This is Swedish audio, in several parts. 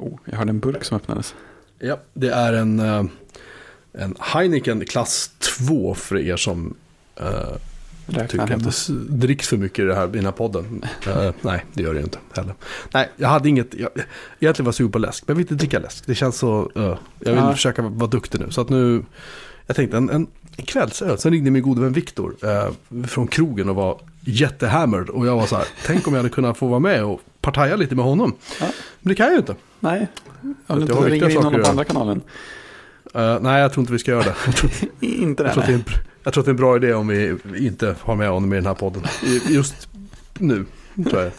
Oh, jag hörde en burk som öppnades. Ja, det är en, eh, en Heineken klass 2 för er som uh, tycker att det dricks för mycket i, det här, i den här podden. Eh, nej, det gör det ju inte heller. Nej, jag hade inget, jag, egentligen var jag sugen på läsk, men jag vill inte dricka läsk. Det känns så, uh, jag vill Ja. försöka vara duktig nu. Så att nu, jag tänkte en, en, en kvällsöl, sen ringde min gode vän Viktor eh, från krogen och var jättehammered. Och jag var så här, tänk om jag hade kunnat få vara med och partaja lite med honom. Ja. Men det kan jag ju inte. Nej, om Jag du inte ringer in honom på andra kanalen. Eh, nej, jag tror inte vi ska göra det. Jag tror, Inte jag, det. tror att det en, jag tror att det är en bra idé om vi inte har med honom i den här podden. Just nu tror jag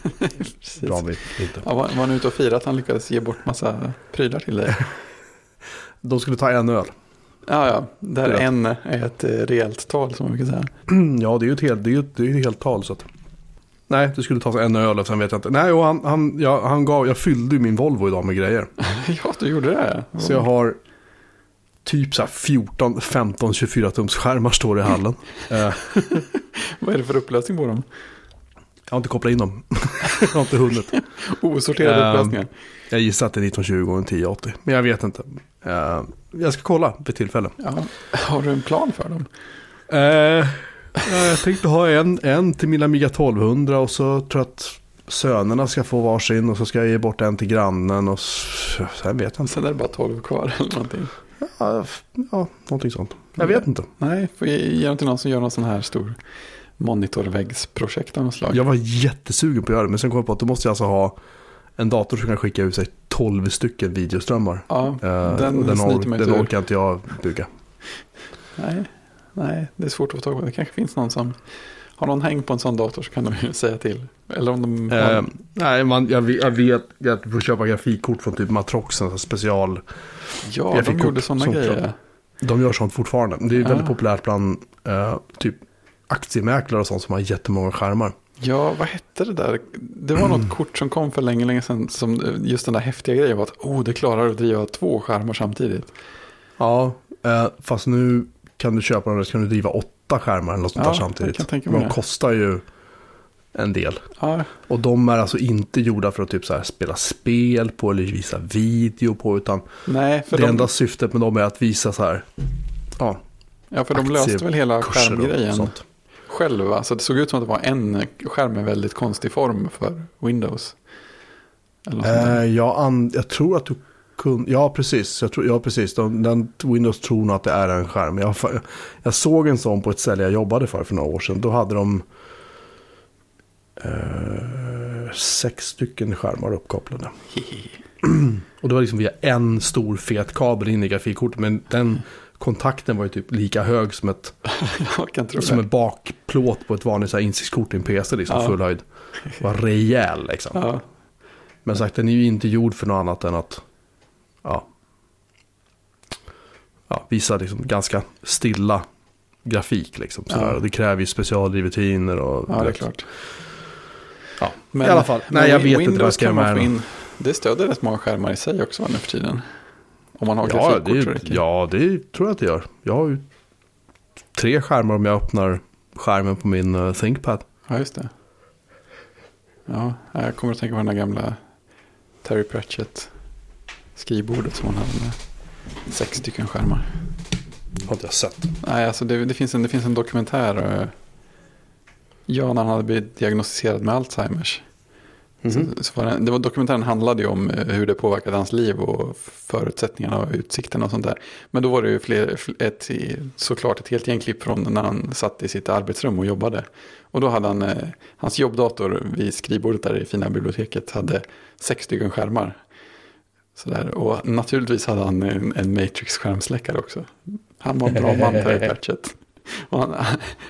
bra om vi inte. Ja, var, var han ute och firade att han lyckades ge bort massa prylar till dig? De skulle ta en öl. Ja, ja. Där en är ett eh, rejält tal som man brukar säga. Ja, det är ju ett helt, det är ju ett, det är ju ett helt tal. Så att, nej, det skulle tas en öl och sen vet jag inte. Nej, och han, han, ja, han gav, jag fyllde min Volvo idag med grejer. ja, du gjorde det. Så jag har typ så här 14, 15, 24 tums skärmar står i hallen. Eh, jag Vad är det för upplösning på dem? har inte kopplat in dem. jag har inte hunnit. Osorterade Ehm, upplösningar. Jag gissar att det är 1920 och en 1080. Men jag vet inte. Eh, jag ska kolla vid tillfälle. Ja. Har du en plan för dem? Eh, ja, jag tänkte ha en, en till min Amiga 1200 och så tror jag att sönerna ska få varsin och så ska jag ge bort en till grannen och s- sen vet jag inte. Sen är det bara 12 kvar eller någonting. Ja, ja någonting sånt. Jag vet inte. Nej, får ge, ge dem till någon som gör någon sån här stor monitorväggsprojekt av något slag. Jag var jättesugen på att göra det men sen kom jag på att då måste jag alltså ha en dator som kan skicka ut sig 12 stycken videoströmmar. Ja, Eh, den, och den, sliter or- den orkar inte jag bygga. Nej, nej, det är svårt att få tag på. Det kanske finns någon som har någon häng på en sån dator så kan de ju säga till. Eller om de. Eh, nej, man, jag, vet- jag vet att du får köpa grafikkort från typ Matrox, en sån här special. ja, de gjorde sådana grejer. De gör sånt fortfarande. Det är Ja. väldigt populärt bland eh, typ aktiemäklare och sånt som har jättemånga skärmar. Ja, vad hette det där? Det var något kort som kom för länge, länge sedan. Som eh, just den där häftiga grejen var att oh, det klarar att driva två skärmar samtidigt. Ja, eh, fast nu kan du köpa dem så kan du driva åtta skärmar eller något sånt Ja, där samtidigt. de kostar ju en del. Ja, Och de är alltså inte gjorda för att typ så här spela spel på eller visa video på. Utan nej, det de, enda syftet med dem är att visa så här. Ja, ja, för de löste väl hela skärmgrejen själva. Så det såg ut som att det var en skärm med väldigt konstig form för Windows. Eller något där. Eh, jag, jag tror att du kunde, ja precis, jag tror, ja precis, de, den, Windows tror nog att det är en skärm. Jag, jag såg en sån på ett ställe jag jobbade för för några år sedan. Då hade de eh, sex stycken skärmar uppkopplade. Och det var liksom via en stor fet kabel in i grafikkortet. Men den kontakten var ju typ lika hög som ett, Jag kan tro som en bakplåt på ett vanligt så här insiktskort i en PC. Liksom, Ja. full höjd. Var rejäl liksom. Ja, Men sagt, den är ju inte gjord för något annat än att ja, ja, visa liksom ganska stilla grafik. Liksom, sådär. Ja. Det kräver ju specialdrivutiner och... ja, det är klart. Ja, Men, i alla fall. Nej, jag vet inte vad jag Windows ska göra med in. Det stöder rätt många skärmar i sig också nu för tiden. Om man har Ja, grafikkort det, ja, det tror jag att det gör. Jag har ju tre skärmar om jag öppnar skärmen på min uh, ThinkPad. Ja, just det. Ja, jag kommer att tänka på den där gamla Terry Pratchett skrivbordet som han hade med sex stycken skärmar. Har inte jag sett. Nej, alltså det, det, finns, en, det finns en dokumentär. eh, Ja, när han hade blivit diagnostiserad med Alzheimers. Mhm. Så, så var det, det var, dokumentären handlade ju om eh, hur det påverkade hans liv och förutsättningarna och utsikterna och sånt där. Men då var det ju fler, fl- ett, såklart ett helt gäng klipp från när han satt i sitt arbetsrum och jobbade. Och då hade han, eh, hans jobbdator vid skrivbordet där i fina biblioteket hade sex stycken skärmar. Sådär. Och naturligtvis hade han en, en Matrix-skärmsläckare också. Han var en bra man, Terry Pratchett. Han,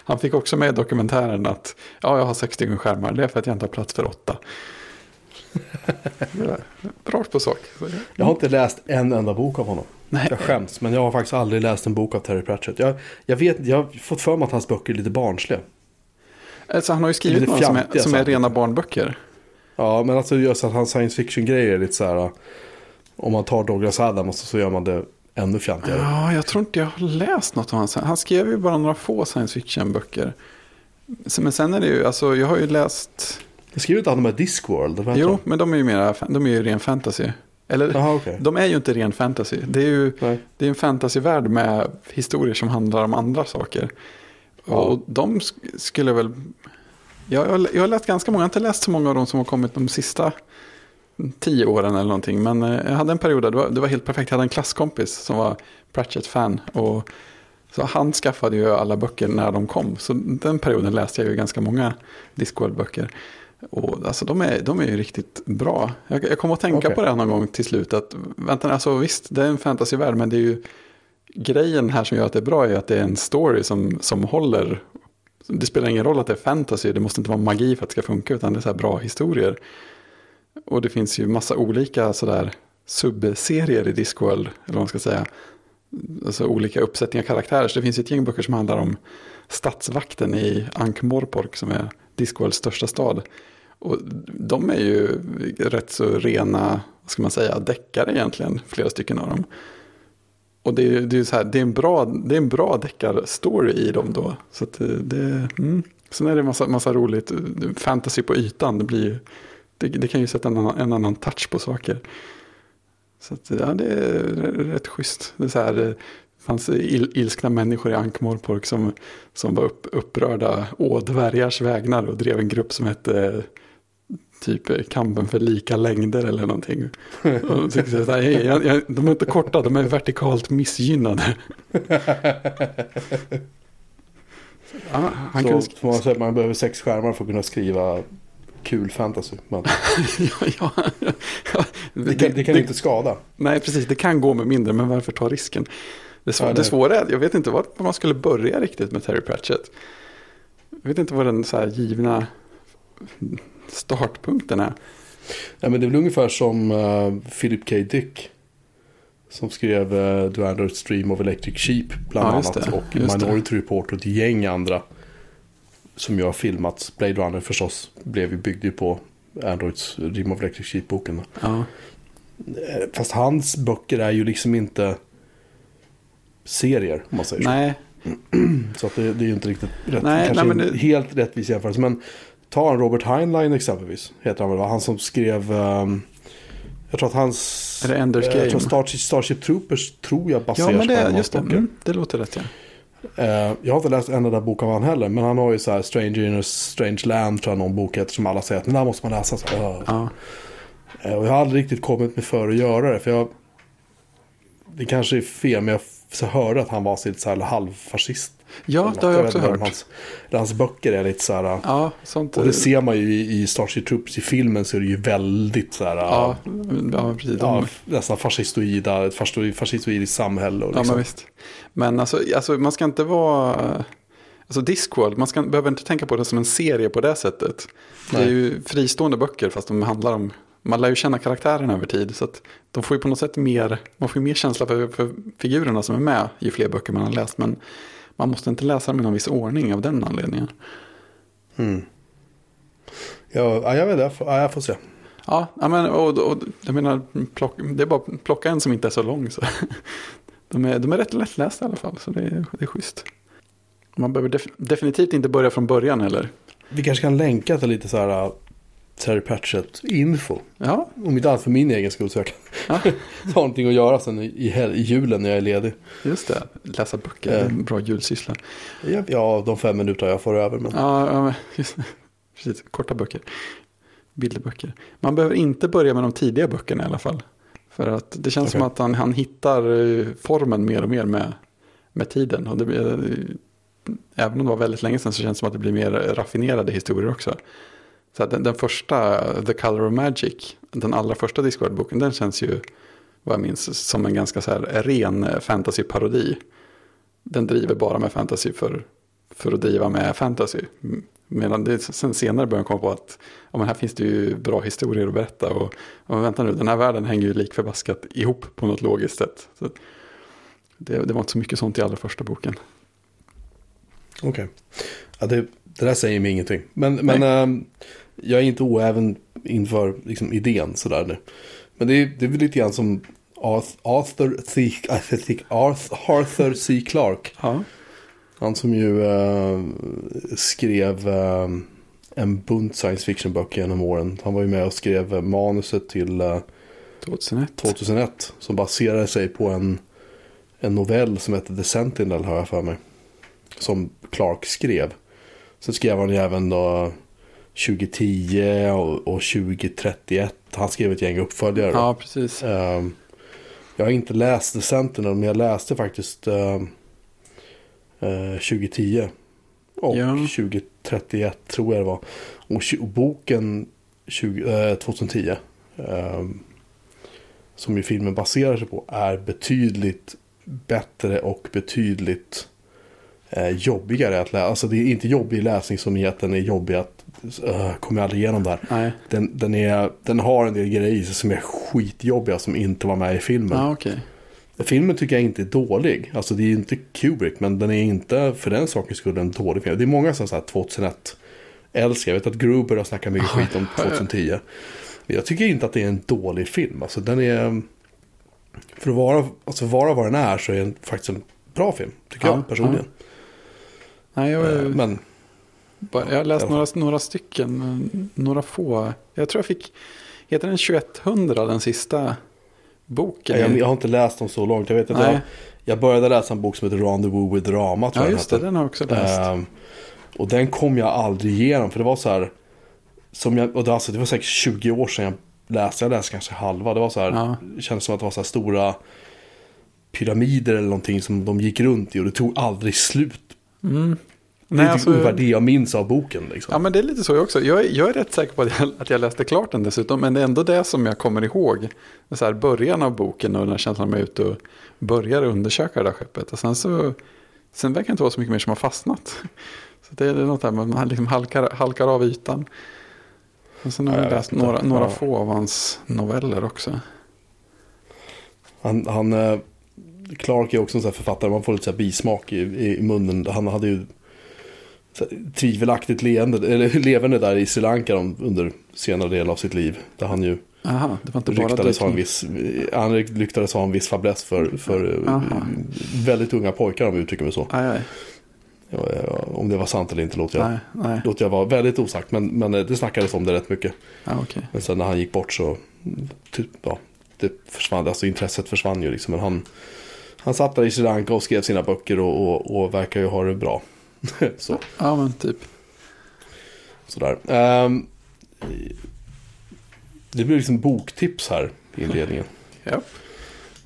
han fick också med i dokumentären att ja, jag har sex stycken skärmar, det är för att jag inte har plats för åtta. Rakt på sak. Jag har inte läst en enda bok av honom. Nej. Jag skäms, men jag har faktiskt aldrig läst en bok av Terry Pratchett. Jag, jag, vet, jag har fått för mig att hans böcker är lite barnsliga. Alltså, han har ju skrivit några som är, som är rena barnböcker. Ja, men alltså just att hans science fiction-grejer är lite så här. Om man tar Douglas Adams så gör man det ännu fjantigare. Ja, jag tror inte jag har läst något av hans. Han skrev ju bara några få science fiction-böcker. Men sen är det ju, alltså jag har ju läst, Jag skriver inte han de här Discworld? jo, de? men de är ju mera, de är ju ren fantasy. Eller, Jaha, okej. de är ju inte ren fantasy. Det är ju Nej. det är en fantasyvärld med historier som handlar om andra saker. Ja. Och de sk- skulle väl... Jag, jag, jag har läst ganska många, jag har inte läst så många av dem som har kommit de sista tio åren eller någonting. Men eh, jag hade en period där det var, det var helt perfekt. Jag hade en klasskompis som var Pratchett-fan. Och så han skaffade ju alla böcker när de kom. Så den perioden läste jag ju ganska många Discworld-böcker. Och alltså de är, de är ju riktigt bra. Jag, jag kom att tänka Okej. på det någon gång till slut. Att, vänta, alltså visst, det är en fantasyvärld, men det är ju grejen här som gör att det är bra är att det är en story som, som håller. Det spelar ingen roll att det är fantasy, det måste inte vara magi för att det ska funka, utan det är så här bra historier. Och det finns ju massa olika sådär subserier i Discworld, eller vad man ska säga. Alltså olika uppsättningar karaktärer. Så det finns ju ett gäng böcker som handlar om stadsvakten i Ankh-Morpork som är Discworlds största stad. Och de är ju rätt så rena, vad ska man säga, deckare egentligen, flera stycken av dem. Och det är, det är, så här, det är en bra, det är en bra deckarstory i dem då. Så att eh, det, mm. Sen är det massa, massa roligt, eh, fantasy på ytan, det, blir, ju- det, det kan ju sätta en annan, en annan touch på saker. Så att, ja, det är rätt schysst. Det är så här, det fanns il, ilskna människor i Ankh-Morpork som, som var upp, upprörda å dvärgars vägnar och drev en grupp som hette typ kampen för lika längder eller någonting. Och de tyckte så här, "Hej, jag, jag, de är inte korta, de är vertikalt missgynnade. Ja, han Så kunde, man att man behöver sex skärmar för att kunna skriva kul fantasy. Men ja, ja, ja, det kan, det kan inte skada. Nej, precis. Det kan gå med mindre, men varför ta risken? Det, svå- det- det svåra är jag vet inte var man skulle börja riktigt med Terry Pratchett. Jag vet inte vad den så här givna startpunkten är. Nej, men det är väl ungefär som eh, Philip K. Dick. Som skrev uh, The Android Stream of Electric Sheep bland Ja, annat. det, och det. Minority Report och ett gäng andra. Som ju har filmats. Blade Runner förstås blev ju byggd ju på Androids Dream of Electric Sheep-boken. Ja, Eh, Fast hans böcker är ju liksom inte serier om man säger nej, så. Så att det, det är ju inte riktigt rätt, Nej, kanske nej, men en det- helt rättvis jämförelse. Men ta en Robert Heinlein exempelvis. Heter han väl va? Han som skrev... ehm, jag tror att hans... Är det Ender's eh, Jag tror Game? Starship, Starship Troopers tror jag ja baseras men på en av det, hans just det, böcker. mm, det låter rätt. Ja. Eh, jag har inte läst en enda bok av han heller. Men han har ju så här Stranger in a Strange Land tror jag någon bok heter. Som alla säger att den där måste man läsa. Så. Ja, Eh, Och jag har aldrig riktigt kommit mig för att göra det. För jag... Det kanske är fel, men jag hörde att han var så här halvfascist. Ja det har jag också hört. Hans, hans böcker är lite så här... Ja, sånt. Och det ser man ju i, i Starship Troopers i filmen så är det ju väldigt så här... ja, ja, precis. Ja, nästan fascistoida, fascistoidiskt samhälle. Och Ja, liksom. men visst. Men alltså, alltså man ska inte vara... Alltså Discworld, man ska, behöver inte tänka på det som en serie på det sättet. Det är Nej. ju fristående böcker fast de handlar om... Man lär ju känna karaktärerna över tid. Så att de får ju på något sätt mer... Man får ju mer känsla för, för figurerna som är med ju fler böcker man har läst. Men man måste inte läsa dem i någon viss ordning av den anledningen. Mm. Ja, ja, jag vet det. Jag får, ja, jag får se. Ja, men och, och, jag menar, plock, det är bara att plocka en som inte är så lång. Så. De, är, de är rätt lättlästa i alla fall, så det är, det är schysst. Man behöver def, definitivt inte börja från början heller. Vi kanske kan länka till lite så här Terry Pratchett-info. Ja, Om inte allt för min egen skull så jag kan ja ha någonting att göra sen i, i, julen när jag är ledig. just det. Läsa böcker, en bra julsyssla. Ja, ja de fem minuter jag får över. Men... Ja, ja men, just, det. precis. Korta böcker. Bilderböcker. Man behöver inte börja med de tidiga böckerna i alla fall. För att det känns Okej. som att han, han hittar eh, formen mer och mer med, med tiden. Och det eh, även om det var väldigt länge sedan så känns det som att det blir mer raffinerade historier också. Så den, den första, The Color of Magic, den allra första Discworld-boken, den känns ju, vad jag minns, som en ganska så här ren fantasy-parodi. Den driver bara med fantasy för, för att driva med fantasy. Medan det sen senare börjar jag komma på att ja, men här finns det ju bra historier att berätta. Och, och vänta nu, den här världen hänger ju likförbaskat ihop på något logiskt sätt. Så det, det var inte så mycket sånt i allra första boken. Okej. Ja, det, det där säger mig ingenting. Men, men ehm, jag är inte oäven inför liksom, idén sådär nu. Men det är, det är väl lite grann som Arth- Arthur C. Arth- Arthur C. Clarke. Ja, Han som ju eh, skrev eh, en bunt science fiction böcker genom åren. Han var ju med och skrev manuset till eh, 2001. 2001. Som baserade sig på en, en novell som heter The Sentinel har jag för mig. Som Clark skrev. Sen skrev han ju även då 2010 och, och 2031. Han skrev ett gäng uppföljare. då. Ja, precis. Ehm, jag har inte läst The Sentinel men jag läste faktiskt ehm, eh, 2010. Och Ja. 2031 tror jag det var. Och, boken 20, eh, 2010. ehm, som ju filmen baserar sig på. Är betydligt bättre och betydligt eh, jobbigare att läsa. Alltså det är inte jobbig läsning som i att den är jobbig att uh, kommer jag aldrig igenom där. Nej. Den, den, är, den har en del grejer i sig som är skitjobbiga som inte var med i filmen. Ja, okej. Filmen tycker jag inte är dålig. Alltså det är ju inte Kubrick men den är inte för den sakens skull en dålig film. Det är många som säger 2001 älskar. Jag vet att Gruber har snackat mycket skit om 2010. Men jag tycker inte att det är en dålig film. Alltså den är... För att vara, alltså vara vad den är så är den faktiskt en bra film. Tycker Ja, jag personligen. Nej, jag, Eh, Men jag har läst några, några stycken, några få. Jag tror jag fick, heter den 2100 den sista boken? jag, jag har inte läst dem så långt. Jag vet Nej. jag, jag började läsa en bok som heter Rendezvous with Drama. Tror ja, jag just det, den har jag också läst. Ehm, och den kom jag aldrig igenom. För det var så här. Som jag, och det, alltså, det var säkert 20 år sedan jag läste. Jag läste kanske halva. Det var så här. Ja. Det kändes som att det var så här stora pyramider eller någonting som de gick runt i. Och det tog aldrig slut. Mm. Det är typ alltså, det jag minns av boken. Liksom. ja, men det är lite så jag också. Jag, är- jag är rätt säker på att jag, att jag läste klart den dessutom. Men det är ändå det som jag kommer ihåg. Så här, början av boken och den här känslan med ut och börjar undersöka det där skeppet. Och sen så, sen verkar det inte vara så mycket mer som har fastnat. Så det är något där, man liksom halkar, halkar av ytan. Och sen har Ja, jag jag läst några, några Ja. få av hans noveller också. Han, han, eh, Clark är också en sån författare. Man får lite så här bismak i, i, munnen. Han hade ju tvivelaktigt leende, eller levande där i Sri Lanka de, under senare del av sitt liv. Där han ju Aha, det var inte bara ryktades ha en viss, han ryktades ha en viss fäbless för, för eh, Aha. väldigt unga pojkar om jag uttrycker mig så. Aj, aj. Om det var sant eller inte låter jag, Nej, nej. låter jag vara väldigt osagt. Men, men eh, det snackades om det rätt mycket. Ja, okej. Men sen när han gick bort så, typ, ja, det försvann, alltså intresset försvann ju liksom. Men han, han satt där i Sri Lanka och skrev sina böcker och, och, och verkar ju ha det bra. så, Ja, men typ. sådär. Ehm, det blir liksom boktips här i inledningen. Ja,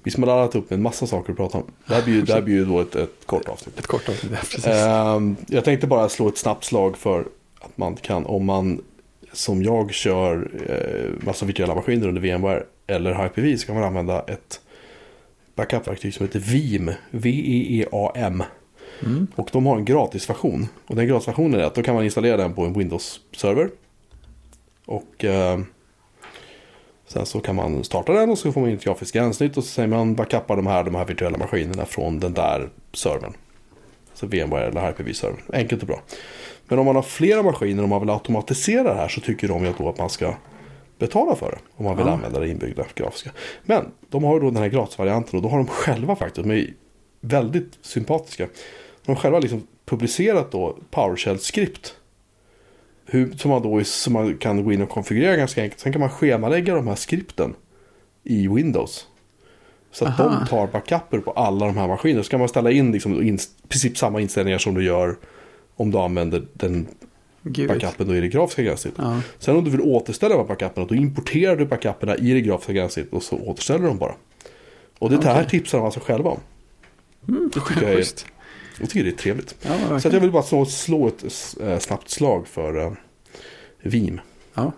Vi som har laddat upp med en massa saker att prata om. Det här blir ju, det här blir ju då ett, ett kort avsnitt. ett kort avsnitt. Ja, precis. Ehm, jag tänkte bara slå ett snabbt slag för att man kan, om man som jag kör eh, massa virtuella maskiner under VMware eller Hyper-V så kan man använda ett backupverktyg som heter Veeam. V-E-E-A-M. Mm. Och de har en gratisversion. Och den gratisversionen är att då kan man installera den på en Windows-server. Och eh, sen så kan man starta den och så får man in ett grafiskt gränssnitt och så säger man backuppa de här, de här virtuella maskinerna från den där servern. Så VMware eller Hyper-V-servern. Enkelt och bra. Men om man har flera maskiner och man vill automatisera det här så tycker de ju då att man ska betala för det. Om man vill Ja. använda det inbyggda grafiska. Men de har då den här gratisvarianten och då har de själva faktiskt, de är väldigt sympatiska. De själva liksom publicerat då PowerShell-skript. Som, man då, som man kan gå in och konfigurera ganska enkelt. Sen kan man schemalägga de här skripten i Windows. Så att Aha. de tar backuper på alla de här maskinerna. Så kan man ställa in liksom, i princip samma inställningar som du gör om du använder den Gud. backupen då i det grafiska gränssnittet. Ja. Sen om du vill återställa de här backuperna då importerar du backuperna i det grafiska gränssnittet och så återställer dem bara. Och det här Okej. tipsar de alltså själva om. Mm, Det tycker jag är- schysst. Jag tycker det är trevligt. Ja, Så jag vill bara slå, slå ett eh, snabbt slag för uh, Veeam. ja.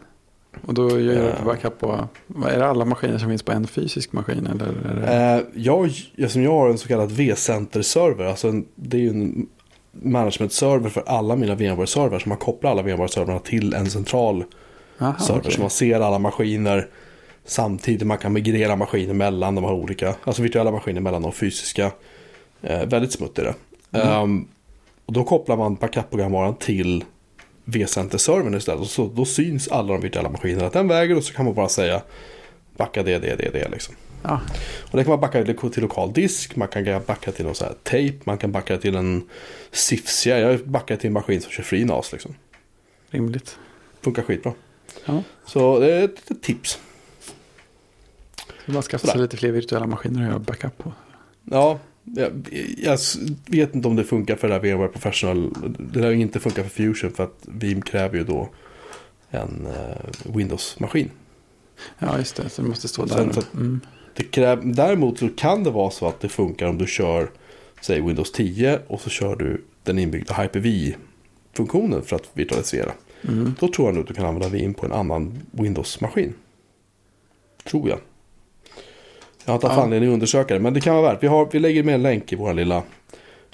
Och då gör du Eh. backup på, är det alla maskiner som finns på en fysisk maskin? Eller är det... Eh, jag, som jag har en så kallad V-center-server. Alltså en, det är ju en management-server för alla mina VMware-servrar. Så man kopplar alla VMware-servrarna till en central Aha, server. okej. Så man ser alla maskiner samtidigt. Man kan migrera maskiner mellan de här olika. Alltså virtuella maskiner mellan de fysiska. Eh, väldigt smutt är det. Mm. Ehm, och då kopplar man backup-programvaran till V-center-servern istället. Och så, då syns alla de virtuella maskinerna den vägen. Och så kan man bara säga backa det, det, det, det liksom. Ja, Och det kan man backa till lokal disk, man kan backa till någon så här tape, man kan backa till en SIFSIA. Jag backar till en maskin som kör FreeNAS liksom. rimligt. Funkar skitbra. Ja. Så det är ett tips. Man skaffa sig lite fler virtuella maskiner att göra backup på. Ja, jag, jag vet inte om det funkar för det här VMware Professional. Det lär ju inte funka för Fusion för att Veeam kräver ju då en eh, Windows-maskin. Ja, just det. Så det måste stå Sen där. Mm. Det kräv, däremot så kan det vara så att det funkar om du kör, säg Windows 10 och så kör du den inbyggda Hyper-V-funktionen för att virtualisera. Mm. Då tror jag nog att du kan använda Veeam på en annan Windows-maskin. Tror jag. Jag har haft Ja. anledning att undersöka det, men det kan vara värt. Vi, har, vi lägger med en länk i vår lilla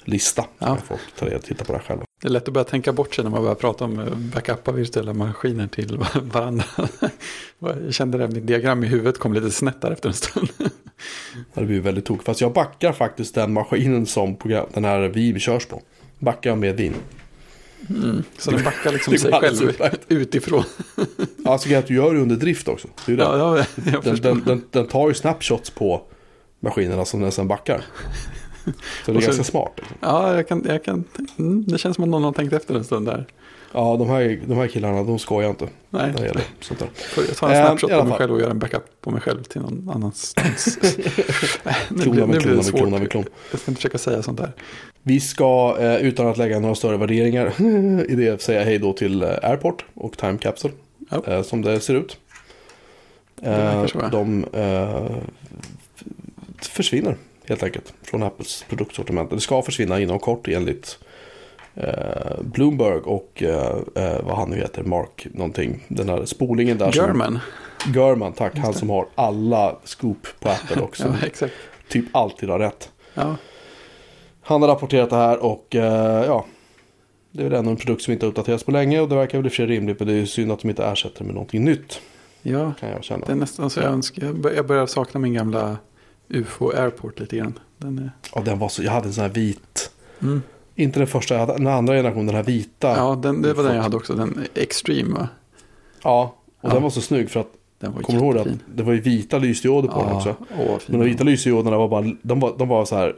lista. Ja. Ja. Folk ta det och titta på det här själva. Det är lätt att börja tänka bort sig när man börjar prata om eh, backuppa virtuella maskiner till varandra. Jag kände det, mitt diagram i huvudet kom lite snett där efter en stund. Det blir väldigt tokigt. Fast jag backar faktiskt den maskinen som program, den här Veeam körs på. Backar jag med din. Så den backar liksom sig själv utifrån. Alltså kan att du gör det under drift också. Det är det. Ja, ja, den, den, den, den tar ju snapshots på maskinerna som den sen backar. Så det är så- ganska smart. Liksom. Ja, jag kan, jag kan, mm, det känns som att någon har tänkt efter en stund där. Ja, de här, de här killarna, de skojar inte. Nej, När det gäller sånt där. jag ta en Eh, snapshot på mig själv och göra en backup på mig själv till någon. Nej, nu Klona blir, med nu blir klona det med svårt. klona med klon. Jag ska inte försöka säga sånt där. Vi ska, eh, utan att lägga några större värderingar i det, säga hej då till eh, Airport och Time Capsule. Eh, som det ser ut. ja. de eh, försvinner helt enkelt från Apples produktsortiment. Det ska försvinna inom kort enligt eh, Bloomberg och eh, vad han nu heter, Mark någonting. Den här spolingen där. som- German. German, tack. Han som har alla scoop på Apple också. Ja, exakt. typ alltid har rätt. Ja, Han har rapporterat det här och eh, ja. Det är väl ändå en produkt som inte har uppdaterats på länge och det verkar väl i och för sig rimligt. Men det är ju synd att de inte ersätter det med någonting nytt. ja, Kan jag känna. det är nästan så jag önskar. Jag bör- Jag börjar sakna min gamla UFO Airport lite grann. Den är... Ja, den var så, jag hade en sån här vit. Mm. Inte den första, jag hade den andra generationen, den här vita. Ja, den, det var den jag hade också. Den Extreme va? Ja, och Ja. den var så snygg för att, Den var kommer du ihåg det? Det var ju vita lysdioder på den Ja, också. åh, Men de den vita lysdioderna var bara, de var, de var så här,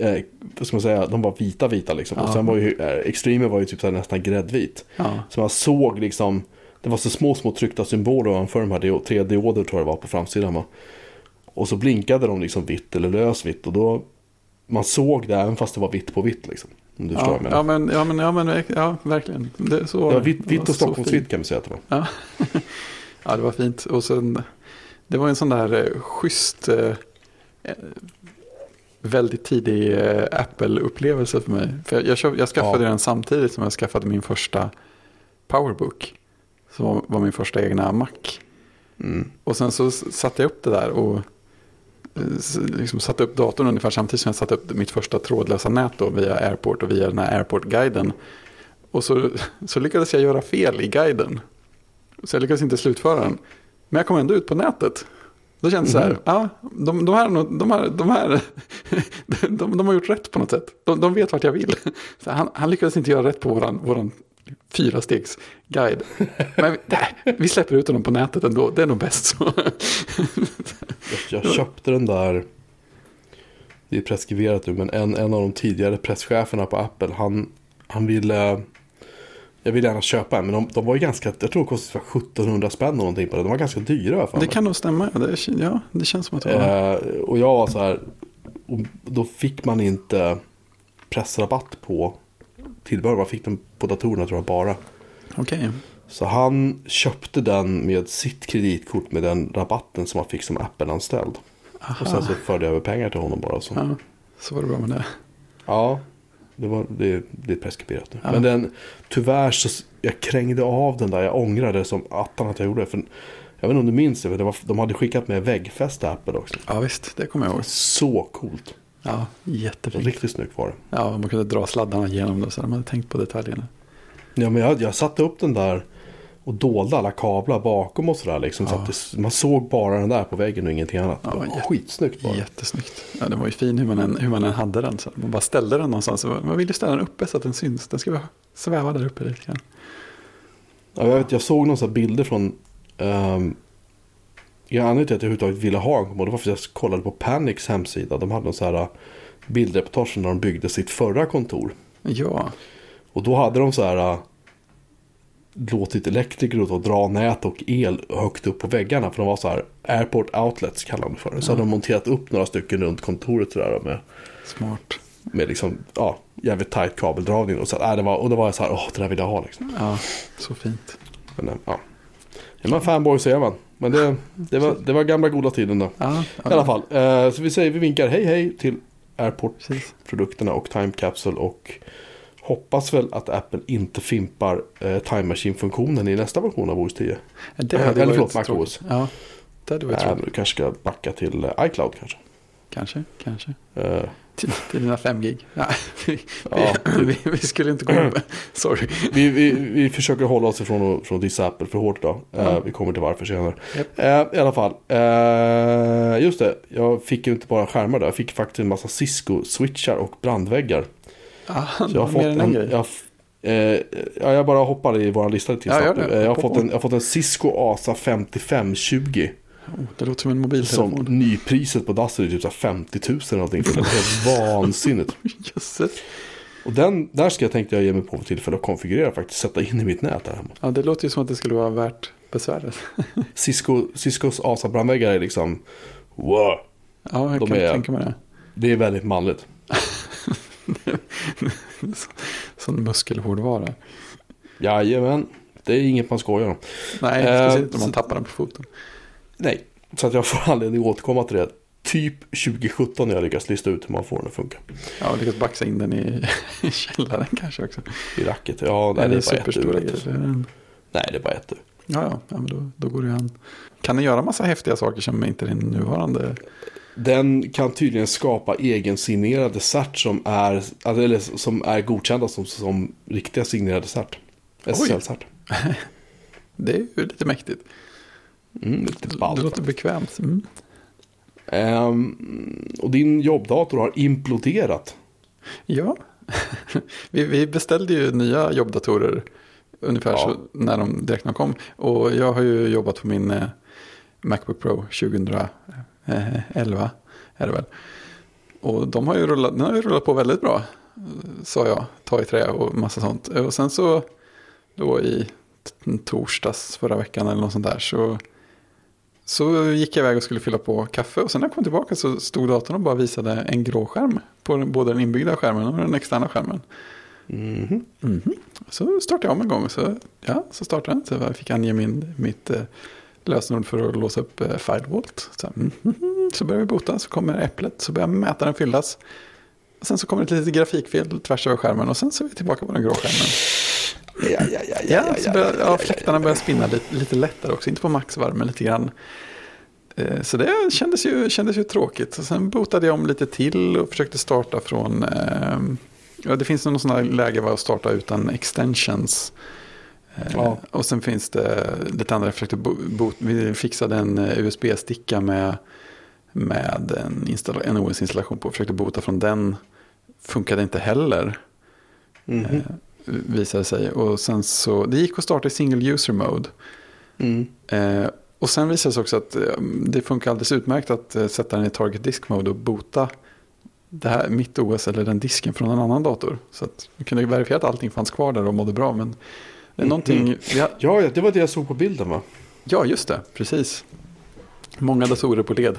eh, vad ska man säga, de var vita vita liksom. Och Ja. sen var ju, eh, Extreme var ju typ så nästan gräddvit. Ja, Så man såg liksom, det var så små, små tryckta symboler ovanför de här tre dioder tror jag det var på framsidan. Va? Och så blinkade de liksom vitt eller lösvitt och då, man såg det även fast det var vitt på vitt liksom. Om du förstår ja, vad jag menar. ja, men, ja, men, ja, men ja, verkligen. Det, så det var vitt, vitt och Stockholmsvitt kan vi säga att det var. Ja. ja, det var fint. Och sen, det var en sån där eh, schysst, eh, väldigt tidig eh, Apple-upplevelse för mig. För jag, jag, köp, jag skaffade Ja. den samtidigt som jag skaffade min första Powerbook. Som var, min första egna Mac. Mm. Och sen så satte jag upp det där och eh, liksom satte upp datorn ungefär samtidigt som jag satte upp mitt första trådlösa nät då via Airport och via den här Airport-guiden. Och så, så lyckades jag göra fel i guiden. Så jag lyckades inte slutföra den. Men jag kom ändå ut på nätet. Då kändes det så här, Mhm. ja, de, de, här, de, här, de, här de, de har gjort rätt på något sätt. De, de vet vart jag vill. Så han, han lyckades inte göra rätt på våran, våran fyra stegs guide. Men nej, vi släpper ut honom på nätet ändå, det är nog bäst så. Jag, jag köpte den där, det är preskriberat nu, men en, en av de tidigare presscheferna på Apple, han, han ville, jag ville gärna köpa en, men de, de var ju ganska, jag tror de kostade 1700 spänn och någonting på det, de var ganska dyra i alla fall. Det kan nog stämma, ja, det, ja, det känns som att det var... Eh, och jag var så här, och då fick man inte pressrabatt på tillbehör, man fick den på datorerna tror jag bara. Okej, Så han köpte den med sitt kreditkort med den rabatten som han fick som Apple-anställd. Och sen så förde jag över pengar till honom bara. Så. ja, så var det bra med det. Ja, det, var, det, det är preskriberat nu. Ja. Men den, tyvärr så jag krängde av den där. Jag ångrade som attan att jag gjorde det. För jag vet inte om du minns det, men det var, de hade skickat med väggfäste Apple också. Ja visst, det kommer jag ihåg. Så coolt. Ja, jättefint. Riktigt snyggt var det. Ja, man kunde dra sladdarna igenom det så de hade tänkt på detaljerna. Ja, men jag, jag satte upp den där och dolde alla kablar bakom och sådär. Liksom, så Ja. att det, man såg bara den där på väggen och ingenting annat. Ja, det var skitsnyggt bara. Jättesnyggt. Ja, det var ju fin hur man än, hur man än hade den. Så man bara ställde den någonstans. Man ville ställa den uppe så att den syns. Den ska sväva där uppe lite grann. Ja, jag, vet, jag såg några så bilder från... Um, jag anledningen till att jag överhuvudtaget ville ha en kommod, det var för att jag kollade på Panics hemsida. De hade någon så här uh, bildreportage när de byggde sitt förra kontor. Ja, Och då hade de så här... låtit elektriker och dra nät och el högt upp på väggarna. För de var så här airport outlets kallar de det för. Så hade de monterat upp några stycken runt kontoret sådär med, Smart. med liksom, ja, jävligt tight kabeldragning. Och, så, äh, det var, och då var jag så här, åh det där vill jag ha liksom. Ja, så fint. Men, eh, ja. Är man fanboy så är man. Men det, det, var, det var gamla goda tiden då. Ja, I alla fall, eh, så vi säger vi vinkar hej hej till. Airport-produkterna och Time Capsule och hoppas väl att Apple inte fimpar eh, Time Machine-funktionen i nästa version av OS 10. Det Eller hade varit förlåt, Mac tråkigt. OS. Ja, det hade varit Nej, tråkigt. du kanske ska backa till eh, iCloud kanske. Kanske, kanske. Eh, Till, till dina fem gig. Ja, vi, Ja. vi, vi, vi skulle inte gå med. Sorry. vi, vi, vi försöker hålla oss ifrån att, från dissa Apple för hårt idag. Eh, Ja. Vi kommer till varför senare. Japp. Eh, I alla fall, eh, just det. Jag fick ju inte bara skärmar där. Jag fick faktiskt en massa Cisco-switchar och brandväggar. Så jag har fått en, jag, eh, ja, jag bara hoppar i våra lista lite Ja, snabbt. Eh, Jag har, fått en, jag har fått en Cisco Asa 5520. Oh, det låter som en Som mobiltelefon. nypriset på Dassel är typ så här 50 000 eller någonting. För det är vansinnigt. Jösses. Och den, där ska jag tänkte jag ge mig på för tillfälle att konfigurera faktiskt. Sätta in i mitt nät där hemma. Ja, det låter ju som att det skulle vara värt besväret. Cisco, Ciscos Asa brandväggar är liksom wow. Ja, jag De kan är- tänka mig det. Det är väldigt manligt. Sån muskelhårdvara. Jajamän. Det är inget man skojar om. Nej, Eh, speciellt om man tappar den på foten. Nej. Så att jag får anledning att återkomma till det. Typ 2017 när jag lyckas lista ut hur man får den att funka. Ja, och lyckas baxa in den i, i källaren kanske också. I racket. Ja, nej, Nej, det är bara ett ur. Nej, det är bara ett ur. Ja, ja, ja men då, då går det ju an. Kan den göra massa häftiga saker som inte den nuvarande? Den kan tydligen skapa egensignerade cert som är, alltså, eller som är godkända som, som riktiga signerade cert. SSL-cert. Det är ju lite mäktigt. Mm, lite Det ballt. låter bekvämt. Mm. Ehm, och din jobbdator har imploderat. Ja, vi, vi beställde ju nya jobbdatorer ungefär Ja. så när de direkt när de kom. Och jag har ju jobbat på min eh, Macbook Pro 2011 är det väl. Och de har ju rullat, den har ju rullat på väldigt bra, eh, sa jag, ta i trä och massa sånt. Och sen så då i torsdags förra veckan eller något sånt där så, så gick jag iväg och skulle fylla på kaffe. Och sen när jag kom tillbaka så stod datorn och bara visade en grå skärm på den, både den inbyggda skärmen och den externa skärmen. Mhm. Mhm. Så startade jag om en gång. Så, ja, så startade den. Så jag fick ange min, mitt eh, lösenord för att låsa upp eh, FileVault. Så, mhm. så börjar vi bota. Så kommer äpplet. Så börjar mätaren fyllas. Och sen så kommer ett litet grafikfel tvärs över skärmen. Och sen så är vi tillbaka på den grå skärmen. Ja, ja, ja, Ja, så börjar, ja, fläktarna börjar spinna lite, lite lättare också. Inte på maxvarv, men lite grann. Eh, Så det kändes ju, kändes ju tråkigt. Och sen botade jag om lite till och försökte starta från... Eh, ja, det finns någon sån här läge var att starta utan extensions. Eh, Ja. Och sen finns det lite andra. Jag försökte bo, bo, vi fixade en eh, USB-sticka med, med en, en OS-installation på. Försökte bota från den. Funkade inte heller. Mhm. Eh, visade sig. Och sen så, det gick att starta i single user mode. Mm. Eh, och sen visade det sig också att eh, det funkar alldeles utmärkt att sätta den i target disk mode och bota det här, mitt OS eller den disken från en annan dator. Så att vi kunde verifiera att allting fanns kvar där och mådde bra. Men är någonting, vi har, Ja, det var det jag såg på bilden va? ja just det, precis. Många datorer på led.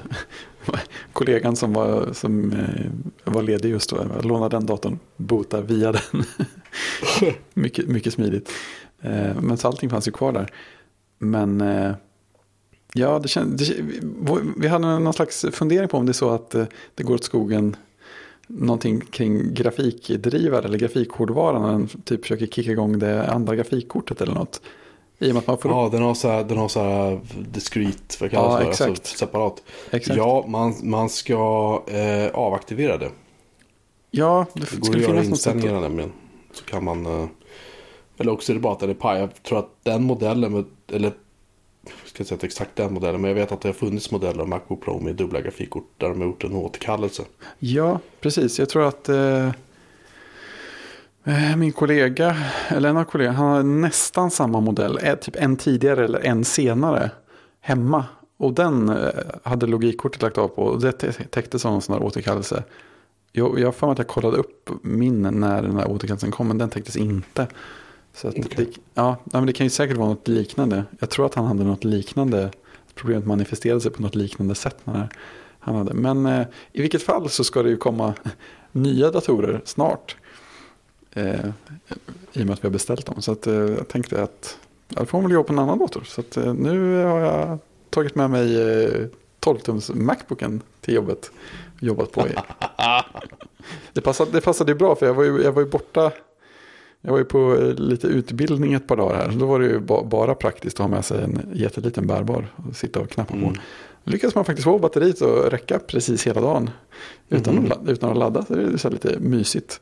Kollegan som var, som eh, var ledig just då, lånade den datorn, bota via den. mycket, mycket smidigt. Eh, men så allting fanns ju kvar där. Men eh, ja, det känd, det, vi, hade någon slags fundering på om det är så att det går åt skogen någonting kring grafikdrivare eller grafikhårdvara när den typ försöker kicka igång det andra grafikkortet eller något. I och med att man får Ja, den har så här, den har så här discrete, vad kallas Ja, det? Alltså, exakt. separat. Exakt. Ja, man, man ska eh, avaktivera det. Ja, det, Det går skulle att göra finnas något sätt. nämligen. Så kan man... Eh, eller också är det bara att den är paj. Jag tror att den modellen, eller ska säga att exakt den modellen, men jag vet att det har funnits modeller av Macbook Pro med dubbla grafikkort där de har gjort en återkallelse. Ja, precis. Jag tror att eh, eh, min kollega, eller en av kollegorna, han har nästan samma modell. Eh, typ en tidigare eller en senare hemma. Och den eh, hade logikkortet lagt av på. Och det täcktes täckte som en sån här återkallelse. Jag, jag har för mig att jag kollade upp min när den här återkallelsen kom. Men den täcktes inte. Så att Okej. det, ja, men det kan ju säkert vara något liknande. Jag tror att han hade något liknande. Problemet manifesterade sig på något liknande sätt. När han hade. Men eh, i vilket fall så ska det ju komma nya datorer snart. Eh, I och med att vi har beställt dem. Så att, eh, jag tänkte att jag får väl jobba på en annan dator. Så att, eh, nu har jag tagit med mig eh, 12-tums Macbooken till jobbet. Jobbat på det, passade, det passade ju bra för jag var ju, jag var ju borta. Jag var ju på eh, lite utbildning ett par dagar här. Då var det ju ba, bara praktiskt att ha med sig en jätteliten bärbar och sitta och knappa på. Mm. Då lyckas man faktiskt få batteriet att räcka precis hela dagen. Utan, Mhm. att, utan att ladda. Så det är så lite mysigt.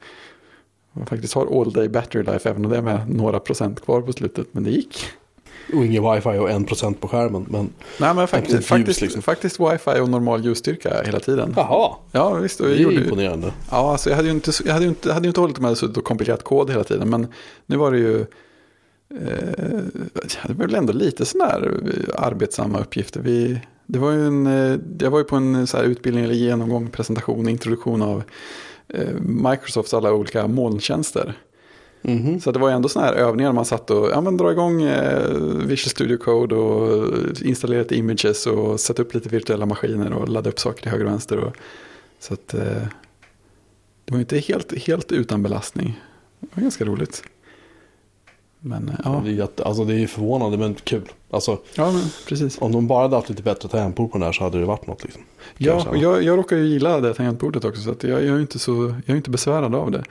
Man faktiskt har all day battery life även om det är med några procent kvar på slutet. Men det gick. Och ingen wifi och en procent på skärmen. Men... Nej men faktiskt, ljus, faktiskt, liksom. faktiskt wifi och normal ljusstyrka hela tiden. Jaha, Ja visst. Och det jag är gjorde, imponerande. ja, alltså jag hade ju inte, jag hade ju inte, hade ju inte hållit med så och komplicerat kod hela tiden. Men nu var det ju eh, det var väl ändå lite sådana här eh, arbetsamma uppgifter. Vi, det var ju en, eh, jag var ju på en så här utbildning eller genomgång, presentation, introduktion av eh, Microsofts alla olika molntjänster. Mhm. Så det var ändå sådana här övningar man satt och ja, men dra igång eh, Visual Studio Code och installera lite images och sätta upp lite virtuella maskiner och ladda upp saker till höger och vänster. Och, så att eh, det var inte helt, helt utan belastning. Det var ganska roligt. Men eh, ja, Det, är jätte, alltså det är förvånande men kul. Alltså, ja men, precis. om de bara hade haft lite bättre tangentbord på den här så hade det varit något. Liksom. Ja, jag, jag råkar ju gilla det tangentbordet också så jag, jag, är inte så, jag är inte besvärad av det.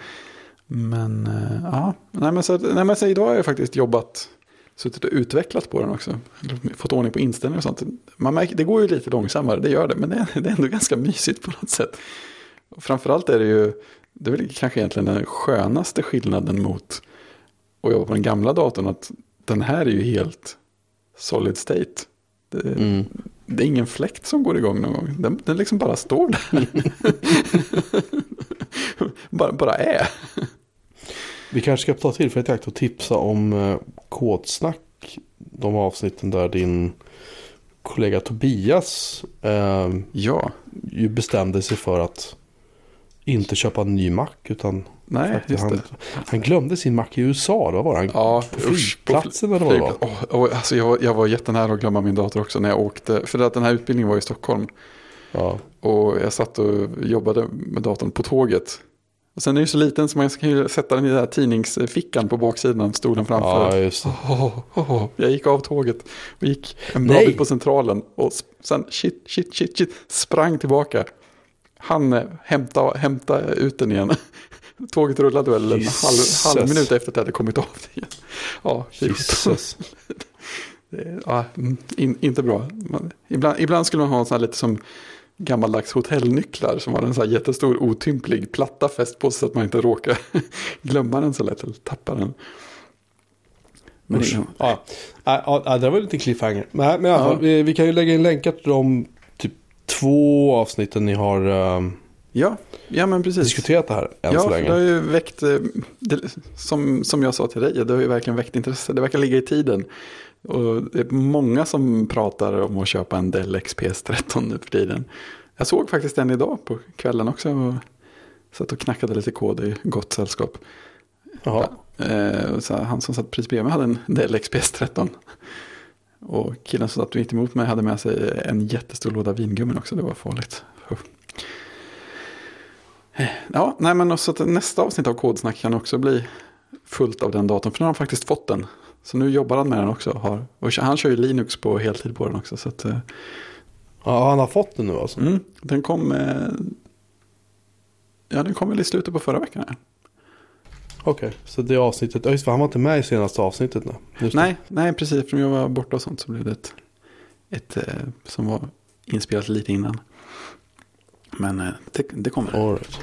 Men eh, ja, nej men, så, nej, men så idag har jag faktiskt jobbat, suttit och utvecklat på den också. Fått ordning på inställningar och sånt. Man märker, det går ju lite långsammare, det gör det, men det, är- det är ändå ganska mysigt på något sätt. Och framförallt är det ju, det är väl kanske egentligen den skönaste skillnaden mot att jobba på den gamla datorn, att den här är ju helt solid state. Det, Mm. det är ingen fläkt som går igång någon gång. Den, den liksom bara står där. bara, bara är. Vi kanske ska ta tillfället i akt och tipsa om eh, Kodsnack. De avsnitten där din kollega Tobias eh, Ja, ju bestämde sig för att inte köpa en ny Mac. Utan nej, han, han glömde sin Mac i USA. Då var han Ja, på usch, på flygplatsen eller vad det var. Åh, alltså jag, var, jag var jättenära att glömma min dator också när jag åkte. För att den här utbildningen var i Stockholm. Ja. Och jag satt och jobbade med datorn på tåget. Och sen är den ju så liten så man kan ju sätta den i den här tidningsfickan på baksidan av stolen framför. ja, just det. Åh, åh, åh. Jag gick av tåget och gick en bra Nej. bit på centralen och sen shit, shit, shit, shit, sprang tillbaka. Han eh, hämta, hämta ut den igen. Tåget rullade väl en halv, halv minut efter att jag hade kommit av det igen. Ja, Jesus. ja, mm, in, inte bra. Man, ibland, ibland skulle man ha en sån här lite som gammaldags hotellnycklar som har en sån här jättestor otymplig platta fäst på sig så att man inte råkar glömma den så lätt eller tappa den. Men Usch. det- Ja, ja, ja, det var lite cliffhanger. Men, men Ja. vi, vi kan ju lägga in länkar till de typ två avsnitten ni har ehm, Ja, ja men precis. diskuterat det här än ja, så länge. det har ju väckt, eh, det, som, som jag sa till dig, det har ju verkligen väckt intresse. Det verkar ligga i tiden. Och det är många som pratar om att köpa en Dell XPS 13 nu för tiden. Jag såg faktiskt en idag på kvällen också. Och satt och knackade lite kod i gott sällskap. Jaha. Eh, så han som satt precis bredvid mig hade en Dell XPS 13. Och killen som satt mitt emot mig hade med sig en jättestor låda vingummin också. Det var farligt. Eh, Ja, nej men att nästa avsnitt av Kodsnack kan också bli fullt av den datorn. För nu har han faktiskt fått den. Så nu jobbar han med den också. Har, och han kör ju Linux på heltid på den också. Så att, eh, Ja, han har fått den nu alltså. mm, den kom... Eh, ja, den kom väl i slutet på förra veckan. Ja. Okej, så det avsnittet. Ja, just det, han var inte med i senaste avsnittet nu. Just det. Nej, nej, precis. Eftersom jag var borta och sånt så blev det ett, ett eh, som var inspelat lite innan. Men det, det kommer. All right.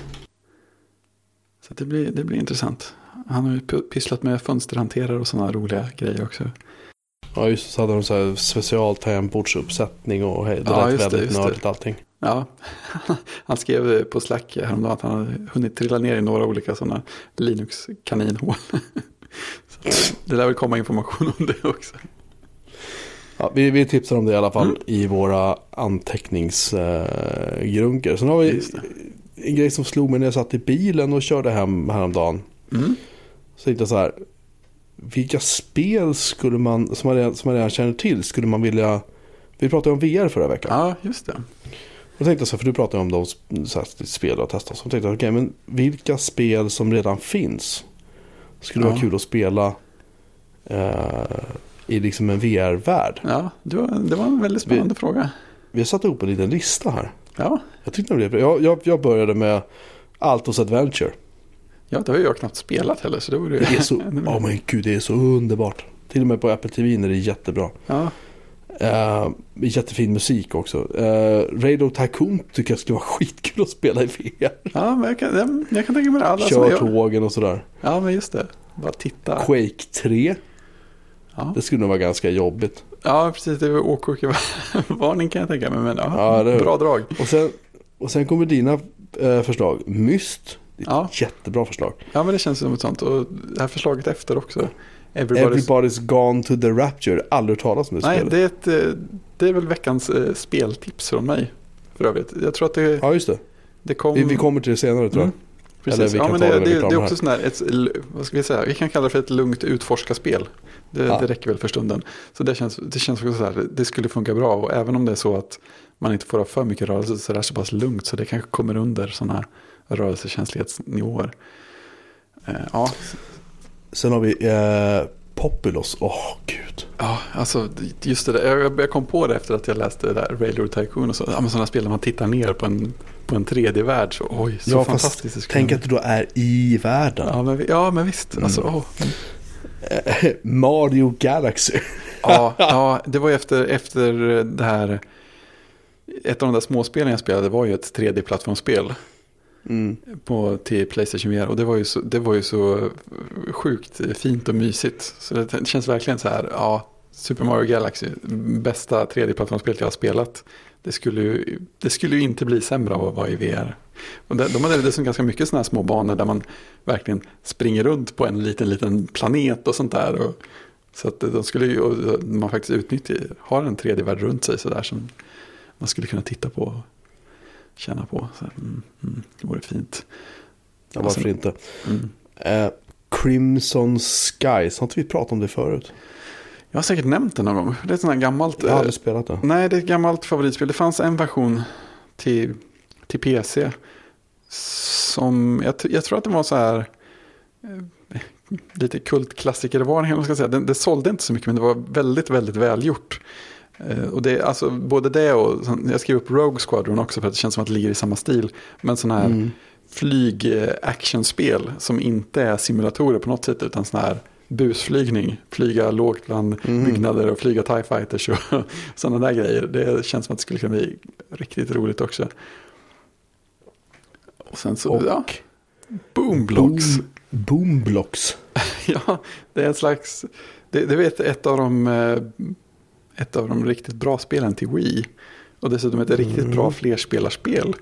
Så det blir, det blir intressant. Han har ju pysslat med fönsterhanterare och sådana roliga grejer också. Ja, just. Så hade de så här special tangentbordsuppsättning och hej, det Ja, lät väldigt det. nördigt allting. Ja, han skrev på Slack häromdagen att han hade hunnit trilla ner i några olika sådana Linux-kaninhål. Så det lär väl komma information om det också. Ja, vi, vi tipsar om det i alla fall Mm. i våra anteckningsgrunker. Sen har vi en grej som slog mig när jag satt i bilen och körde hem häromdagen. Mm. Så tänkte jag så här. vilka spel skulle man, som man, redan, som man redan känner till, skulle man vilja... Vi pratade om VR förra veckan. Ja, just det. Och tänkte så här, för du pratade om de så här, spel du har testat. Så tänkte jag, okej, men vilka spel som redan finns skulle Ja. vara kul att spela eh, i liksom en VR-värld? Ja, det var, det var en väldigt spännande fråga. Vi har satt ihop en liten lista här. Ja, Jag tyckte det blev bra. Jag, jag, jag började med Altos Adventure. Ja, det har jag knappt spelat heller. Så det vore. Det är så, oh men gud, det är så underbart. Till och med på Apple TV är det jättebra. Ja, Uh, jättefin musik också. Uh, Radio Tycoon tycker jag skulle vara skitkul att spela i VR. ja men jag kan, jag, jag kan tänka mig det. Alla Kör tågen och sådär. Ja, men just det. Bara titta. Quake 3. Ja, Det skulle nog vara ganska jobbigt. ja precis. Det är åkokervarning kan jag tänka mig. Men ja, Ja, bra drag. Och sen, och sen kommer dina eh, förslag. Myst. Det är ett Ja. jättebra förslag. Ja, men det känns som ett sånt. Och det här förslaget efter också. Everybody's... Everybody's Gone to the Rapture. Aldrig talas om det Nej, spelet. det är, ett, eh, det är väl veckans eh, speltips från mig. För övrigt. Jag tror att det, Ja, just det. det kom... Vi, vi kommer till det senare tror jag. Mm. Precis. Ja, men det, det det, är det också sån här, ett, vad ska vi säga, vi kan kalla det för ett lugnt utforskarspel. Det, Ja. det räcker väl för stunden. Så det känns, det känns också så här, det skulle funka bra. Och även om det är så att man inte får ha för mycket rörelse så är det så pass lugnt. Så det kanske kommer under sådana här rörelsekänslighetsnivåer. Eh, ja, Sen har vi eh, Populos. Åh, gud. Ja, alltså just det där. Jag, jag kom på det efter att jag läste det där Railroad Tycoon och så. Ja, men sådana spel där man tittar ner på en, på en 3D-värld. Så, oj, så Ja, fantastiskt fast tänk att du då är i världen. Ja, men, ja, men visst. Alltså, Mm. åh. Mario Galaxy. Ja, ja, det var ju efter, efter det här. Ett av de där småspelen jag spelade var ju ett 3D-plattformsspel Mm. på, till Playstation VR. Och det var, ju så, det var ju så sjukt fint och mysigt. Så det känns verkligen så här, ja, Super Mario Galaxy, bästa 3D-plattformsspelet jag har spelat. Det skulle, ju, det skulle ju inte bli sämre av att vara i VR. Och de de hade dessutom ganska mycket sådana här små banor där man verkligen springer runt på en liten, liten planet och sånt där. Och, så att de skulle ju, man faktiskt utnyttjar, har en 3D-värld runt sig sådär som man skulle kunna titta på och känna på. Så, mm, mm, det vore fint. Ja, varför inte? Mm. Eh, Crimson Skies. Har inte vi pratat om det förut? Jag har säkert nämnt det någon gång. Det är ett sånt här gammalt. Jag har eh, aldrig spelat det. Nej, det är ett gammalt favoritspel. Det fanns en version till, till PC. Som, jag, jag tror att det var så här. Eh, lite kultklassikervarning. vad man ska säga. Det, det sålde inte så mycket men det var väldigt, väldigt välgjort. Eh, och det, alltså, både det och jag skrev upp Rogue Squadron också för att det känns som att det ligger i samma stil. Men sån här Mm. flyg-actionspel som inte är simulatorer på något sätt utan sån här busflygning. Flyga lågt bland Mm. byggnader och flyga TIE fighters och sådana där grejer. Det känns som att det skulle kunna bli riktigt roligt också. Och sen så, Och ja, Boomblocks. Boom, Boomblocks. Ja, det är ett slags, det, det vet ett av de, eh, ett av de riktigt bra spelen till Wii. Och dessutom ett riktigt Mm. bra flerspelarspel.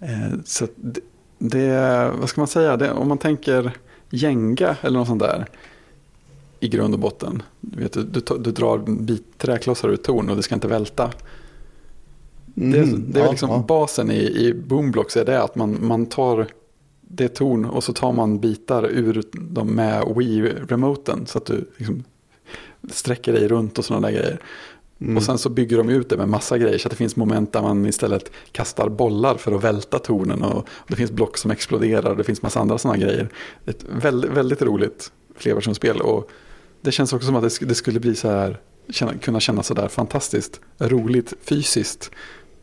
Eh, Så det, det, vad ska man säga, det, om man tänker Jenga eller något sånt där. I grund och botten. Du, vet, du, du, du drar bit träklossar ur torn och det ska inte välta. Det, Mm. det är Ja, liksom ja. basen i, i Boomblocks är det att man, man tar det torn och så tar man bitar ur dem med Wii-remoten så att du liksom sträcker dig runt och sådana där grejer. Mm. Och sen så bygger de ut det med massa grejer så att det finns moment där man istället kastar bollar för att välta tornen och, det finns block som exploderar och det finns massa andra sådana grejer. Ett väldigt, väldigt roligt flerversionsspel och det känns också som att det, sk- det skulle bli så här, kunna kännas så där fantastiskt roligt fysiskt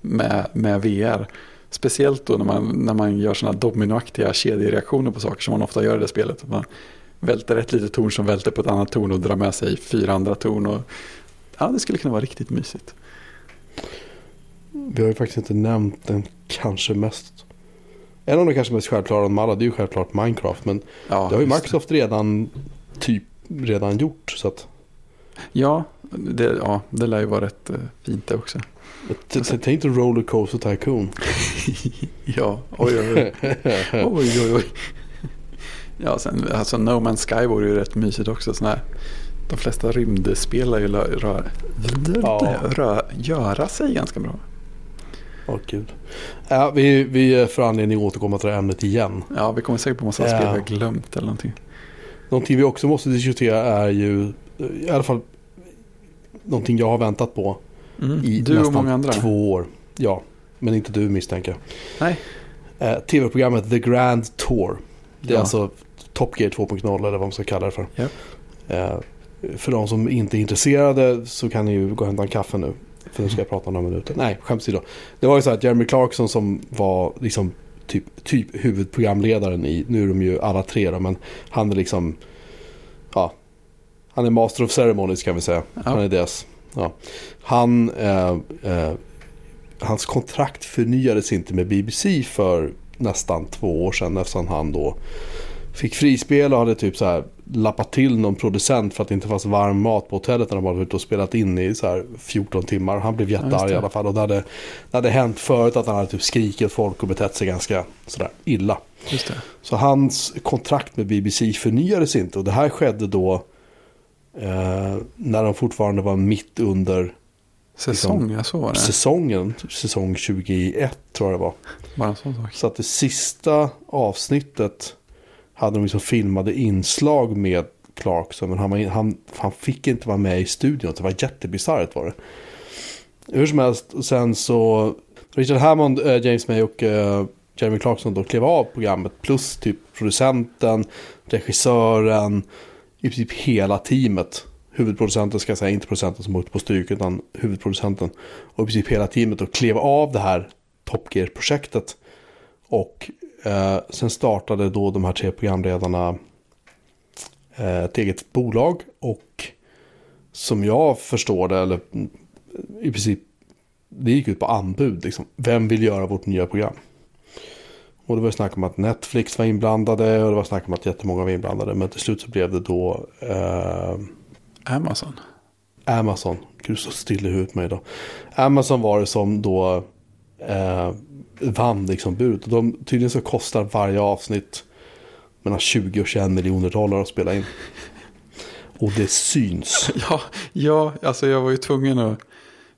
med, med VR. Speciellt då när man, när man gör sådana dominoaktiga kedjereaktioner på saker som man ofta gör i det spelet. Man välter ett litet torn som välter på ett annat torn och drar med sig fyra andra torn. Och, ja, det skulle kunna vara riktigt mysigt. Vi har ju faktiskt inte nämnt den kanske mest... En av de kanske mest självklara av alla, det är ju självklart Minecraft. Men Ja, det har ju Microsoft redan typ redan gjort. Så att, Ja, det, ja, det lär ju vara rätt eh, fint det också. tänk dig Rollercoaster Tycoon. ja, oj oj oj. oj, oj, oj. Ja, sen, alltså No Man's Sky vore ju rätt mysigt också. Sån här, de flesta rymdspel lär ju rö, Ja. rö, göra sig ganska bra. Åh gud. Ja, vi, vi får anledning att återkomma till det här ämnet igen. Ja, vi kommer säkert på massa Ja. spel vi har glömt eller någonting. Någonting vi också måste diskutera är ju i alla fall någonting jag har väntat på Mm. i Du och nästan många andra. två år. Ja, men inte du misstänker. Nej. Eh, Tv-programmet The Grand Tour. Det är Ja. alltså Top Gear 2.0 eller vad man ska kalla det för. Ja. Eh, för de som inte är intresserade så kan ni ju gå och hämta en kaffe nu. För nu ska jag prata några minuter. Nej, skämt åsido. Det var ju så att Jeremy Clarkson som var liksom typ, typ huvudprogramledaren i, nu är de ju alla tre då, men han är liksom, ja, han är master of ceremonies kan vi säga. Han är deras, ja. Han, eh, eh, hans kontrakt förnyades inte med BBC för nästan två år sedan eftersom han då fick frispel och hade typ så här lappat till någon producent för att det inte fanns varm mat på hotellet när de hade varit ute och spelat in i så här 14 timmar. Han blev Ja, jättearg det. i alla fall och det hade, det hade hänt förut att han hade typ skrikit folk och betett sig ganska sådär illa. Så hans kontrakt med BBC förnyades inte och det här skedde då eh, när de fortfarande var mitt under Säsong, jag såg det. säsongen, säsong 21 tror jag det var. Bara en sån sak. Så att det sista avsnittet hade de liksom filmade inslag med Clarkson. Men han, var han, han fick inte vara med i studion. Det var jättebisarrt var det. Hur som helst, och sen så Richard Hammond, eh, James May och eh, Jeremy Clarkson då klev av programmet. Plus typ producenten, regissören, i princip hela teamet. Huvudproducenten ska jag säga, inte producenten som åkte på stryk utan huvudproducenten. Och i princip hela teamet och klev av det här Top Gear-projektet. Och eh, sen startade då de här tre programledarna eh, ett eget bolag. Och som jag förstår det, eller mm, i princip, det gick ut på anbud. Liksom. Vem vill göra vårt nya program? Och det var snack om att Netflix var inblandade och det var snack om att jättemånga var inblandade. Men till slut så blev det då eh, Amazon. Amazon. Gud så still i huvudet med idag. Amazon var det som då eh, vann liksom budet. De tydligen så kostar varje avsnitt mellan 20 och 21 miljoner dollar att spela in. Och det syns. Ja, ja, alltså jag var ju tvungen att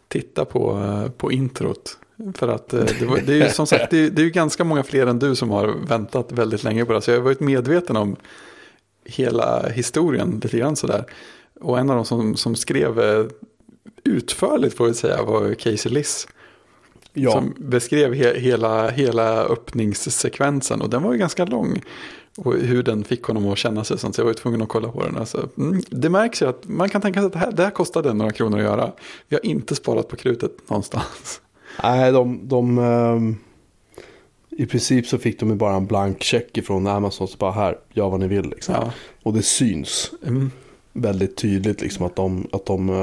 titta på, eh, på introt. För att eh, det, var, det är ju som sagt, det är, det är ju ganska många fler än du som har väntat väldigt länge på det. Så jag har varit medveten om hela historien lite grann sådär. Och en av de som, som skrev eh, utförligt får jag säga var Casey Liss. Ja, Som beskrev he, hela, hela öppningssekvensen och den var ju ganska lång. Och hur den fick honom att känna sig sånt. Så jag var ju tvungen att kolla på den. Alltså, mm, det märks ju att man kan tänka sig att det här, det här kostade några kronor att göra. Vi har inte sparat på krutet någonstans. nej de, de ehm, i princip så fick de ju bara en blank check ifrån Amazon. Så bara här, gör vad ni vill liksom. Ja. Och det syns. Mm, väldigt tydligt liksom att de, att de eh,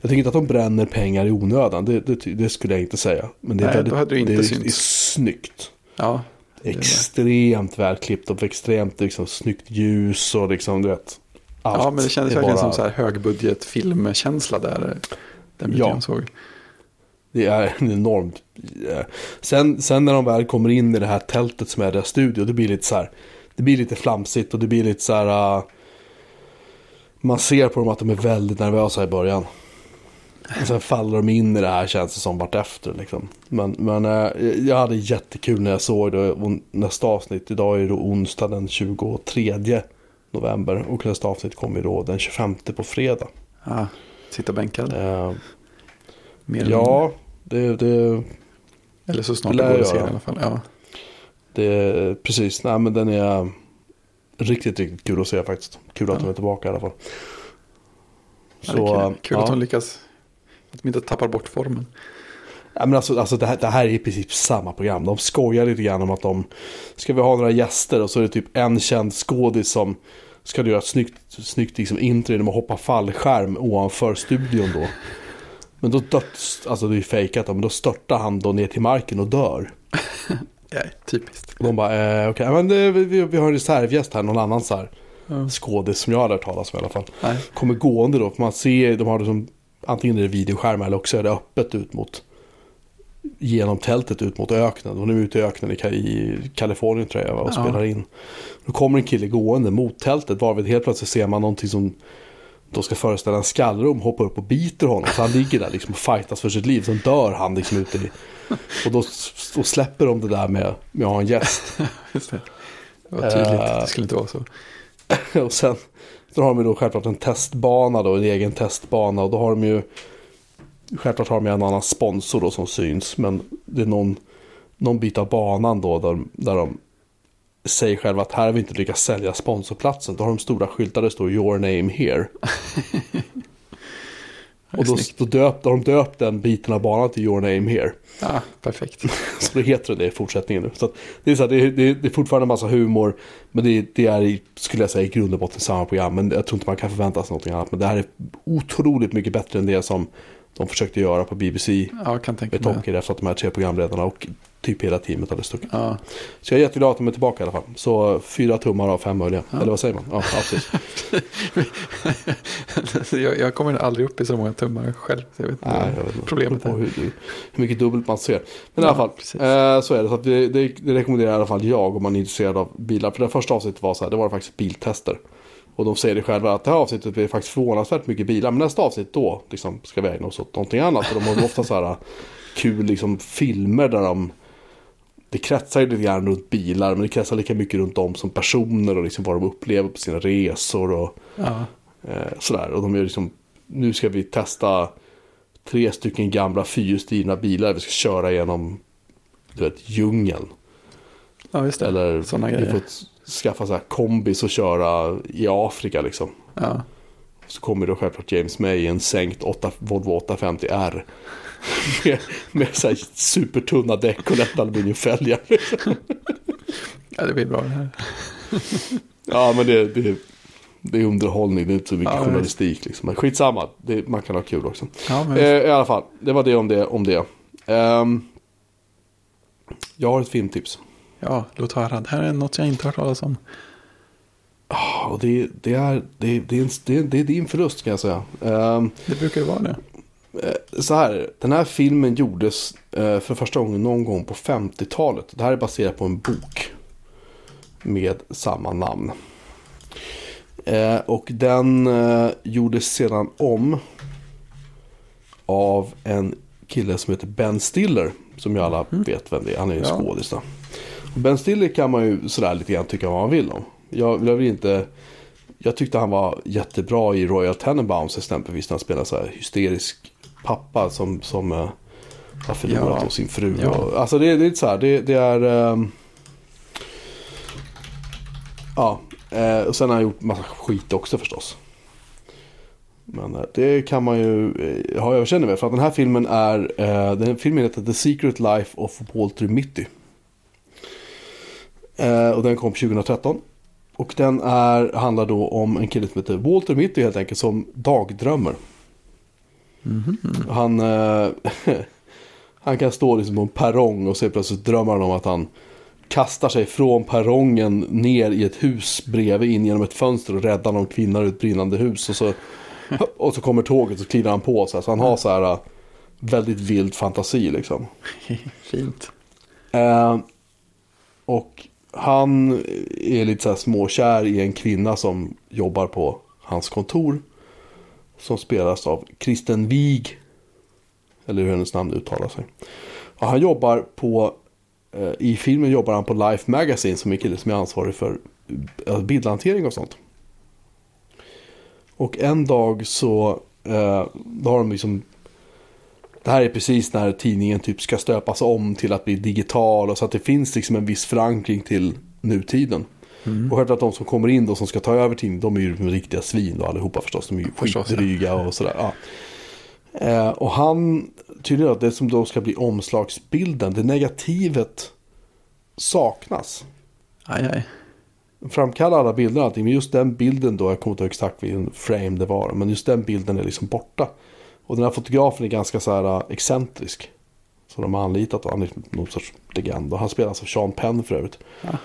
jag tycker inte att de bränner pengar i onödan, det, det, det skulle jag inte säga. Men det är Nej, väldigt, det inte det är, synts. det är snyggt. ja, det. Extremt välklippt och extremt liksom, snyggt ljus och liksom du vet. Allt ja, men det kändes verkligen bara- som så här högbudget filmkänsla där. Den Ja. såg. Det är enormt. eh, Sen, sen när de väl kommer in i det här tältet som är deras studio, det blir lite så här. Det blir lite flamsigt och det blir lite så här. Man ser på dem att de är väldigt nervösa i början. Och sen faller de in i det här känns det som vartefter liksom. Men, men eh, jag hade jättekul när jag såg det. Nästa avsnitt, idag är det onsdag den 23 november. Och nästa avsnitt kommer då den 25 på fredag. Ja, sitta bänkad. Eh, ja, det, det, Eller så snart det går att se i alla fall. Ja. Det, precis, nej men den är riktigt, riktigt kul att se faktiskt. Kul att Ja. de är tillbaka i alla fall. Ja, det är kul kul ja. att de lyckas. Att de inte tappar bort formen. Ja, men alltså, alltså det, här, det här är i princip samma program. De skojar lite grann om att de ska vi ha några gäster och så är det typ en känd skådis som ska göra ett snyggt, snyggt liksom intro genom att hoppa fallskärm ovanför studion då. Men då döds, alltså det är fejkat men då störtar han då ner till marken och dör. Ja, typiskt. Och de bara, eh, okej, men det, vi, vi har en reservgäst här, någon annan så här Ja. skådis som jag har hört talas om i alla fall. Nej. kommer gående då. För man ser, de har det som, antingen är det videoskärmar eller också är det öppet ut mot, genom tältet ut mot öknen. Och nu är ute i öknen i, i Kalifornien tror jag och Ja. spelar in. Då kommer en kille gående mot tältet varvid helt plötsligt ser man någonting som då ska föreställa en skallrom, hoppar upp och biter honom. Så han ligger där liksom och fightas för sitt liv. Sen dör han liksom ute i... Och då, då släpper de det där med, med att ha en gäst. Just det. Det var tydligt Eh. det skulle inte vara så. och sen så har de då självklart en testbana då, en egen testbana. Och då har de ju, självklart har de ju en annan sponsor då som syns. Men det är någon, någon bit av banan då där, där de säger själva att här har vi inte lyckats sälja sponsorplatsen. Då har de stora skyltar där det står your name here. Och då, då, döpt, har de döpt den biten av banan till your name here. Ja, perfekt. så då heter det i fortsättningen nu. Så det, är så här, det, det, det är fortfarande en massa humor. Men det, det är, skulle jag säga, i grund och botten samma program. Men jag tror inte man kan förvänta sig någonting annat. Men det här är otroligt mycket bättre än det som de försökte göra på BBC. Ja, kan tänka med Tom Kid efter att de här tre programledarna och typ hela teamet hade stuckit. Ja. Så jag är jätteglad att de är tillbaka i alla fall. Så fyra tummar av fem möjliga. Ja. Eller vad säger man? Ja, precis. jag, jag, kommer aldrig upp i så många tummar själv. Jag vet inte Nej, jag vet problemet är. Hur, hur, mycket dubbelt man ser. Men ja, i alla fall, eh, så är det. Så det, det, det, rekommenderar i alla fall jag om man är intresserad av bilar. För det första avsnittet var så här, det var faktiskt biltester. Och de säger det själva att det här avsnittet blir faktiskt förvånansvärt mycket bilar. Men nästa avsnitt då liksom, ska vi ägna oss åt någonting annat. För de har ofta så här kul liksom, filmer där de det kretsar ju lite grann runt bilar men det kretsar lika mycket runt dem som personer och liksom vad de upplever på sina resor och Ja. eh, sådär. Och de är liksom, nu ska vi testa tre stycken gamla fyrhjulsdrivna bilar vi ska köra genom du vet, djungeln. ja, just det. Eller Såna vi grejer. får skaffa så här kombis och köra i Afrika liksom. Ja. Så kommer då självklart James May i en sänkt 8, Volvo 850R. med med så här supertunna däck och lätta aluminiumfälgar. ja, det blir bra det här. Ja, men det, det, det är underhållning, det är inte så mycket Ja, journalistik. Liksom. Men skitsamma, det, man kan ha kul också. Ja, men, Eh, I alla fall, det var det om det. Om det. Ehm, jag har ett filmtips. Ja, låt höra. Det här är något jag inte har hört talas om. Och det, det, är, det, det, är en, det, det är din förlust kan jag säga. Ehm, Det brukar ju vara det. eh, så här, den här filmen gjordes eh, för första gången någon gång på 50-talet. Det här är baserat på en bok med samma namn. Eh, och den gjordes sedan om av en kille som heter Ben Stiller. Som ju alla vet vem det är. Han är en Ja. skådis. Ben Stiller kan man ju sådär lite grann tycka vad man vill om. Jag, jag vill inte... Jag tyckte han var jättebra i Royal Tenenbaums exempelvis. När han spelade så här hysterisk pappa som, som eh, har förlorat Ja. sin fru. Ja. Och, alltså det, det är så här. Det, det är... ehm, ja, eh, och sen har han gjort massa skit också förstås. Men eh, det kan man ju ha överseende med. För att den här filmen är, den filmen heter The Secret Life of Walter Mitty. Eh, och den kom 2013. Och den är, handlar då om en kille som heter Walter Mitty helt enkelt som dagdrömmer. Han, eh, han kan stå liksom på en perrong och så plötsligt drömmer han om att han kastar sig från perrongen ner i ett hus bredvid in genom ett fönster och räddar någon kvinna ur ett brinnande hus. Och så, och så kommer tåget och kliver han på så här. Så han har så här eh, väldigt vild fantasi liksom. Fint. Eh, och han är lite så här småkär i en kvinna som jobbar på hans kontor. Som spelas av Kristen Wig. Eller hur hennes namn uttalar sig. Och han jobbar på, eh, i filmen jobbar han på Life Magazine som är kille som är ansvarig för eh, bildhantering och sånt. Och en dag så, eh, då har de liksom det här är precis när tidningen typ ska stöpas om till att bli digital och så att det finns liksom en viss förankring till nutiden. Och självklart de som kommer in då som ska ta över tidningen, de är ju riktiga svin då allihopa förstås. De är ju skitdryga och sådär. Ja. Eh, och han, tydligen att det som då ska bli omslagsbilden, det negativet saknas. Aj, aj. Framkallar alla bilder och allting, men just den bilden då, jag kommer inte ihåg exakt vilken frame det var, men just den bilden är liksom borta. Och den här fotografen är ganska så här äh, excentrisk. Så de har anlitat och han är någon sorts legend. Och han spelas av Sean Penn för övrigt. Ja.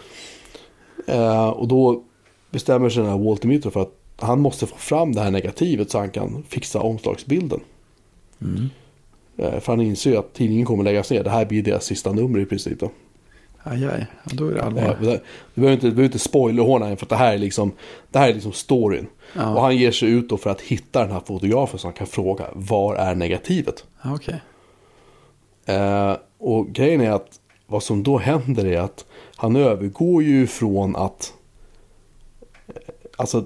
Eh, och då bestämmer sig den här Walter Mitty för att han måste få fram det här negativet så han kan fixa omslagsbilden. Eh, för han inser ju att tidningen kommer läggas ner. Det här blir deras sista nummer i princip. Då. Aj, aj. Ja, då är det Eh, allvar. Du behöver inte, du behöver inte spoilerhåna än för det här är liksom, det här är liksom storyn. Ja. Och han ger sig ut då för att hitta den här fotografen så han kan fråga var är negativet? Ja, Okej. Eh, och grejen är att vad som då händer är att han övergår ju från att, alltså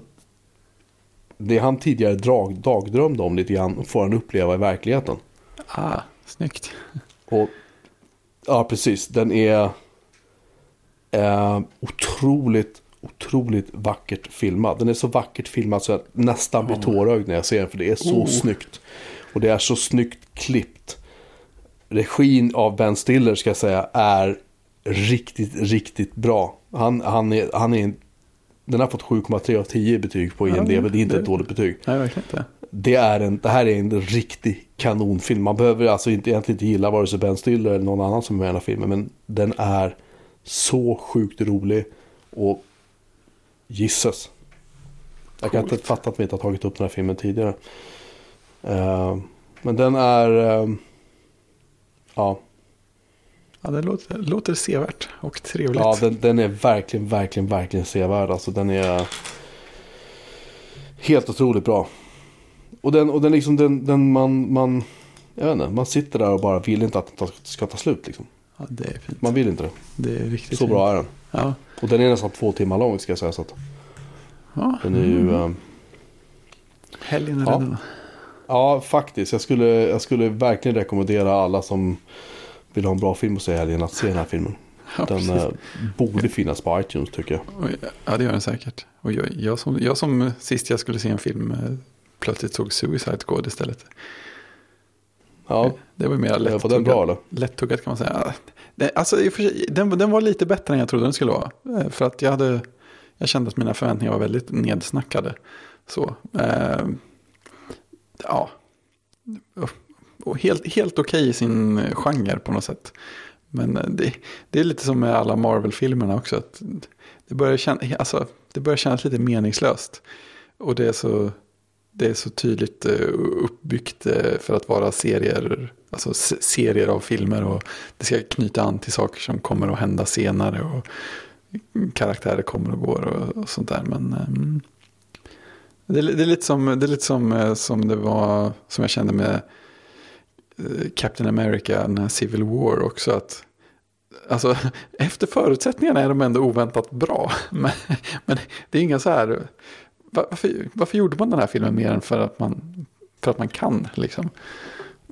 det han tidigare drag, dagdrömde om lite grann får han uppleva i verkligheten. Ah, snyggt. Och ja, precis. Den är eh, otroligt, otroligt vackert filmad. Den är så vackert filmad så jag nästan blir tårögd när jag ser den. För det är så Oh. snyggt. Och det är så snyggt klippt. Regin av Ben Stiller ska jag säga är riktigt, riktigt bra. Han, han är, han är en, den har fått 7,3 av 10 i betyg på Ja, IMDB. det är inte ett dåligt betyg. Nej, verkligen inte. Det, är en, det här är en riktig kanonfilm. Man behöver alltså inte, egentligen inte gilla vare sig Ben Stiller eller någon annan som är med i den här filmen. Men den är så sjukt rolig. Och gisses. Jag kan inte fatta att vi inte har tagit upp den här filmen tidigare. Eh, men den är... eh, ja, Ja, det låter, låter sevärt och trevligt. ja den, den är verkligen, verkligen, verkligen sevärd. Alltså den är helt otroligt bra. Och den, och den liksom, den, den man, man, jag vet inte, man sitter där och bara vill inte att den ska ta slut liksom. Ja, det är fint. Man vill inte det. Det är riktigt Så fint. bra är den. Ja. Och den är nästan två timmar lång ska jag säga. Så att ja. den är ju, eh, Helgen är Ja. redan. ja faktiskt. Jag skulle, jag skulle verkligen rekommendera alla som vill ha en bra film att se i helgen att se den här filmen. Ja, Den eh, borde finnas på iTunes tycker jag. Ja, det gör den säkert. Och jag, jag, som, jag som sist jag skulle se en film eh, plötsligt såg Suicide Squad istället. Ja, Det var mer var den lättuggat, bra eller? lättuggat kan man säga. Alltså, den, den var lite bättre än jag trodde den skulle vara. Eh, För att jag, hade, jag kände att mina förväntningar var väldigt nedsnackade. Så, eh, ja. Och- helt, helt okej i sin genre på något sätt. Men eh, det, det är lite som med alla Marvel-filmerna också. Att det, börjar känna, alltså, det börjar kännas lite meningslöst. Och det är så, det är så tydligt eh, uppbyggt eh, för att vara serier, alltså serier av filmer. Och det ska knyta an till saker som kommer att hända senare. Och karaktärer kommer och går och, och sånt där. Men ehm, det, är, det är lite som, det, är lite som, eh, som det var, som jag kände med Captain America, den här Civil War också. Att, alltså, efter förutsättningarna är de ändå oväntat bra. Men, men det är inga så här va- Varför, varför gjorde man den här filmen mer än för att man, för att man kan? Liksom?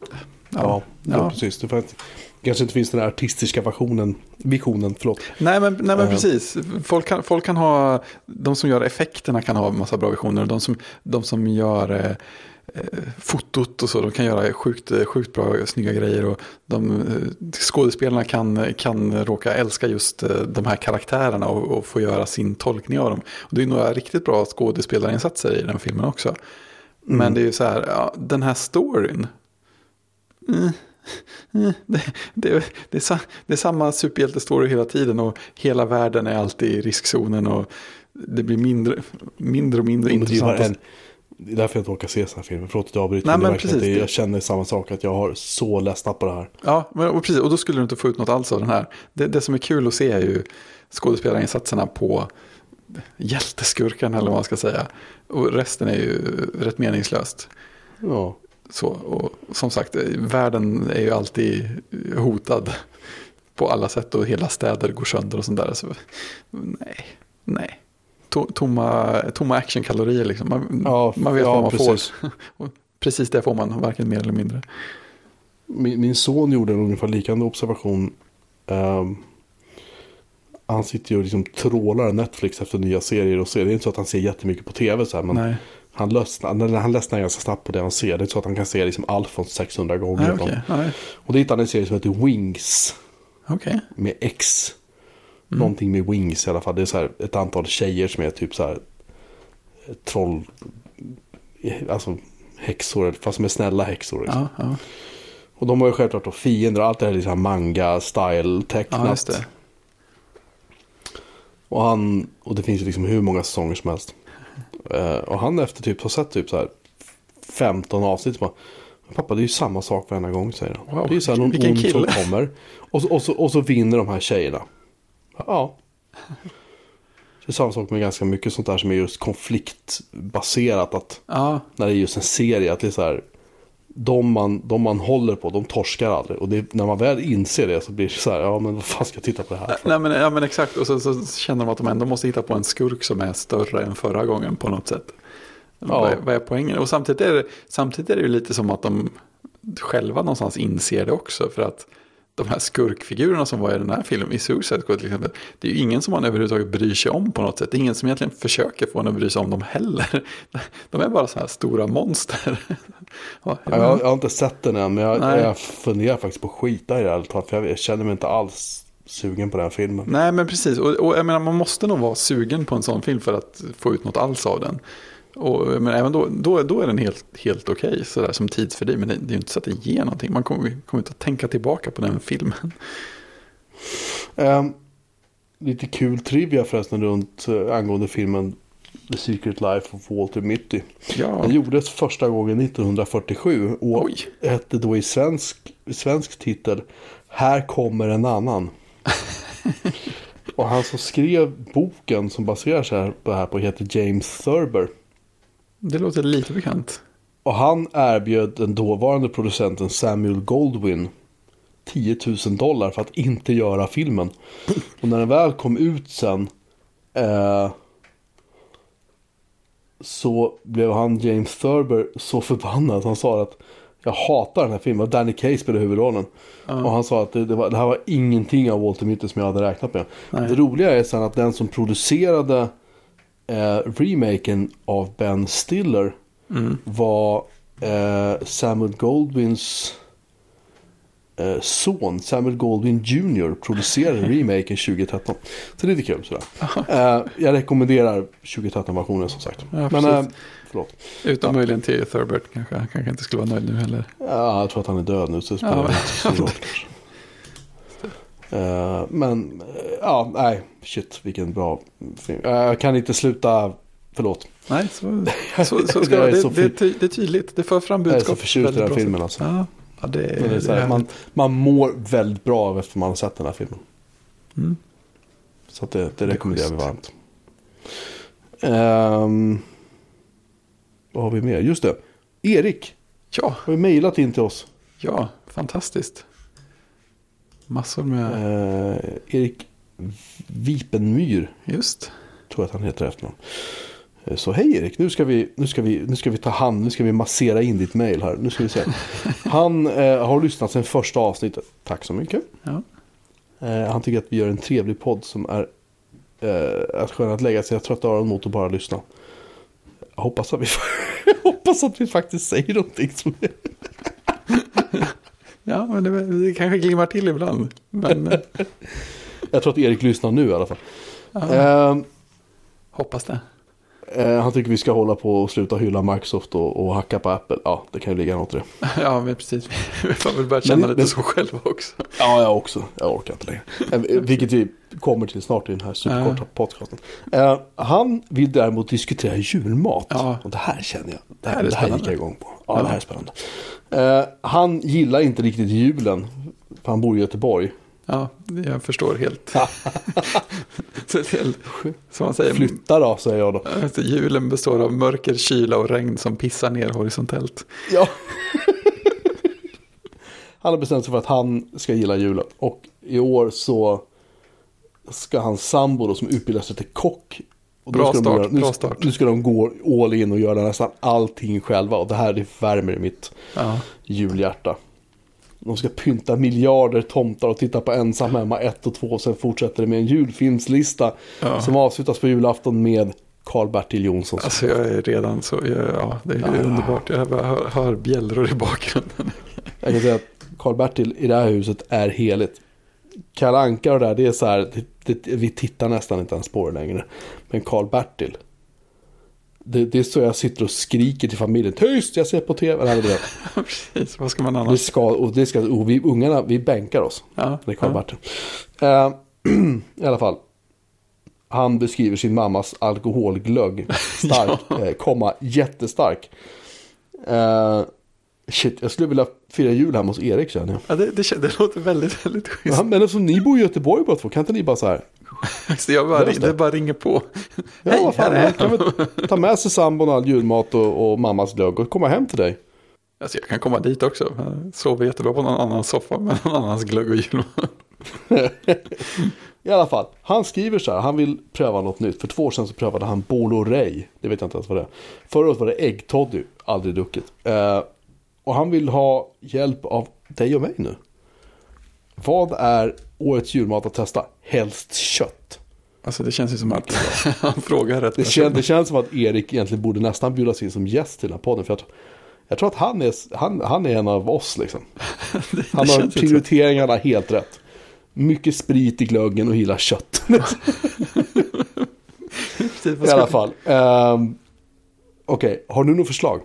Ja, ja. ja. precis. Det, för att, kanske inte finns den här artistiska versionen, visionen, förlåt. Nej men, nej, men Eh. precis. Folk kan, folk kan ha, de som gör effekterna kan ha en massa bra visioner. Och de som, de som gör eh, fotot och så, de kan göra sjukt, eh, sjukt bra, snygga grejer. Och de, eh, skådespelarna kan, kan råka älska just eh, de här karaktärerna och, och få göra sin tolkning av dem. Och det är några riktigt bra skådespelarinsatser i den filmen också. Men det är ju så här, ja, den här storyn. Mm. Mm, Det, det, det, är, det är samma superhjältestory hela tiden och hela världen är alltid i riskzonen och det blir mindre, mindre och mindre intressant. Det är därför jag inte orkar se sådana här filmer. Förlåt att jag avbryter. Nej, men det men precis. inte- Jag känner samma sak. Att jag har så ledsnat på det här. Ja, men, och, precis, och då skulle du inte få ut något alls av den här. Det, det som är kul att se är ju skådespelarinsatserna på hjälteskurkarna eller vad man ska säga. Och resten är ju rätt meningslöst. Ja. Så, och som sagt, världen är ju alltid hotad på alla sätt och hela städer går sönder och sånt där. Så, nej, nej. To- Tomma, tomma actionkalorier liksom. Man, Ja, man vet ja, vad man precis. får. Precis det får man, varken mer eller mindre. Min, min son gjorde en ungefär liknande observation. Ehm, han sitter ju och liksom trålar Netflix efter nya serier och ser. Det är inte så att han ser jättemycket på tv så här, men nej, han, ledsnar, han ledsnar ganska snabbt på det han ser. Det är inte så att han kan se liksom Alfons 600 gånger. nej. Nej, Och det hittade han en serie som heter Wings. okej. Med X. Mm. Någonting med Wings i alla fall. Det är så här ett antal tjejer som är typ så här troll. Alltså häxor. Fast som är snälla häxor. Liksom. Ja, ja. Och de har ju självklart då fiender och allt det här är liksom manga-style tecknat. ja. Och han, och det finns ju liksom hur många säsonger som helst. Eh, och han efter typ har sett typ så här 15 avsnitt bara. Pappa det är ju samma sak varenda gång säger han. Wow, Det är ju så här någon ond som kille." kommer. Och så, och, så, och så vinner de här tjejerna. Ja. Det är samma sak med ganska mycket sånt där som är just konfliktbaserat. Att Ja, när det är just en serie att det är så här. de man, de man håller på, de torskar aldrig. Och det, när man väl inser det så blir det så här, ja men vad fan ska jag titta på det här för? Nej men, ja, men exakt, och så, så känner de att de ändå måste hitta på en skurk som är större än förra gången på något sätt. Ja. Vad, är, vad är poängen? Och samtidigt är, det, samtidigt är det ju lite som att de själva någonstans inser det också. För att de här skurkfigurerna som var i den här filmen, i Suicide Squad till exempel, det är ju ingen som man överhuvudtaget bryr sig om på något sätt. Det är ingen som egentligen försöker få en att bry sig om dem heller. De är bara så här stora monster. Ja, Ja, jag, jag har inte sett den än, men jag, Nej. jag funderar faktiskt på att skita i det här. För jag, jag känner mig inte alls sugen på den filmen. Nej, men precis. Och, och jag menar, man måste nog vara sugen på en sån film för att få ut något alls av den. Och, men även då, då, då är den helt, helt okej, sådär som tidsfördriv. Men det, det är ju inte så att det ger någonting. Man kommer, kommer inte att tänka tillbaka på den filmen. Ehm, lite kul trivia förresten runt uh, angående filmen The Secret Life of Walter Mitty. Ja, Den gjordes första gången 1947 och Oj. hette då i svensk, svensk titel Här kommer en annan. och han som skrev boken som baserar sig här på det här på heter James Thurber. Det låter lite bekant. Och han erbjöd den dåvarande producenten Samuel Goldwyn 10 000 dollar för att inte göra filmen. Och när den väl kom ut sen eh, så blev han James Thurber så förbannad. Han sa att jag hatar den här filmen. Och Danny Kaye spelade huvudrollen. Och han sa att det, det, var, det här var ingenting av Walter Mitty som jag hade räknat med. Nej. Det roliga är sen att den som producerade eh, remaken av Ben Stiller var eh, Samuel Goldwyns eh, son, Samuel Goldwyn Jr. producerade remaken 2013. Så det är lite kul sådär. Eh, jag rekommenderar 2013-versionen som sagt. Ja, Men, eh, förlåt. Utom möjligen till Thurbert kanske. Han kanske inte skulle vara nöjd nu heller. Ja, jag tror att han är död nu så det spelar Ja, inte så stor roll. Eh, men, eh, ja, nej, shit, vilken bra film. Eh, jag kan inte sluta, förlåt. Nej, så, så, så ska Jag det, det, det, det är tydligt. Det för fram Jag är budskap. så förtjust i den här filmen alltså. Ja, ja det, Men det är så här, man, man mår väldigt bra av efter man har sett den här filmen. Mm. Så det, det rekommenderar vi varmt. Ehm, vad har vi mer? Just det. Erik Ja, har ju mejlat in till oss. ja, fantastiskt. Massor med, Eh, Erik Vipenmyr just. tror jag att han heter efter någon. Eh, Så hej Erik, nu ska, vi, nu, ska vi, nu ska vi ta hand, nu ska vi massera in ditt mejl här. Nu ska vi se. Han eh, har lyssnat sen första avsnittet. Tack så mycket. Ja. Eh, han tycker att vi gör en trevlig podd som är eh, att skön att lägga sig trötta öron mot och bara lyssna. Jag hoppas att vi, hoppas att vi faktiskt säger någonting som är... Ja, men det, det kanske glimmar till ibland. Men Jag tror att Erik lyssnar nu i alla fall. ja, Eh, hoppas det. eh, han tycker vi ska hålla på och sluta hylla Microsoft och, och hacka på Apple. Ja, det kan ju ligga något i det. Ja, men precis. Vi får väl börja känna Men- lite men- så själva också. Ja, jag också. Jag orkar inte längre. Eh, Vilket vi kommer till snart i den här superkorta podcasten. Eh, han vill däremot diskutera julmat. Ja. Och det här känner jag. Det här här, är det här gick jag igång på. Ja, Ja. det här är spännande. Eh, han gillar inte riktigt julen. För han bor i Göteborg. Ja, jag förstår helt. Som man säger, Flytta då, säger jag då. alltså, julen består av mörker, kyla och regn som pissar ner horisontellt. Ja. han har bestämt sig för att han ska gilla julen. Och i år så ska hans sambo då, som utbildar sig till kock. Och Bra start, göra- nu, bra start. Nu ska de gå all in och göra nästan allting själva. Och det här det värmer i mitt Ja, julhjärta. De ska pynta miljarder tomtar och titta på Ensam hemma 1 och 2. Och sen fortsätter det med en julfilmslista. Ja. Som avslutas på julafton med Karl-Bertil Jonsson. alltså jag är redan så, ja, det är Ja. underbart. Jag hör, hör bjällror i bakgrunden. Jag kan säga att Karl-Bertil i det här huset är heligt. Kalle Anka och det där, det är så här, det, det, vi tittar nästan inte ens på det längre. Men Karl-Bertil, det, det är så jag sitter och skriker till familjen. Tyst, jag ser på tv. Nej, det, Precis, vad ska man det annars? ska, och det ska, och vi ungarna, vi bänkar oss. Ja, Det är Karl-Bertil. Eh, I alla fall. Han beskriver sin mammas alkoholglögg. Stark, eh, komma jättestark. Eh, shit, jag skulle vilja fira jul hemma hos Erik känner jag. Ja, det, det, det låter väldigt, väldigt schysst. Ja, men eftersom ni bor i Göteborg båda två, kan inte ni bara så här? Så jag bara, det. det bara ringer på. Ja, Hej, fan, här är han kan väl ta med sig sambon all julmat och, och mammas glögg och komma hem till dig. Alltså jag kan komma dit också. Jag sover jättebra på någon annan soffa med någon annans glögg och julmat. I alla fall, han skriver så här, han vill pröva något nytt. För två år sedan så prövade han Bolo Ray. Det vet jag inte ens vad det är. Förra året var det äggtoddy, aldrig druckit. Eh, och han vill ha hjälp av dig och mig nu. Vad är årets julmat att testa? Helst kött. Alltså det känns ju som att han frågar rätt Det, kän, det känns som att Erik egentligen borde nästan bjudas in som gäst till den här podden. För jag, jag tror att han är, han, han är en av oss liksom. det, det Han har prioriteringarna helt rätt. Mycket sprit i glöggen och gillar kött. I alla fall. Ehm, Okej, har du något förslag?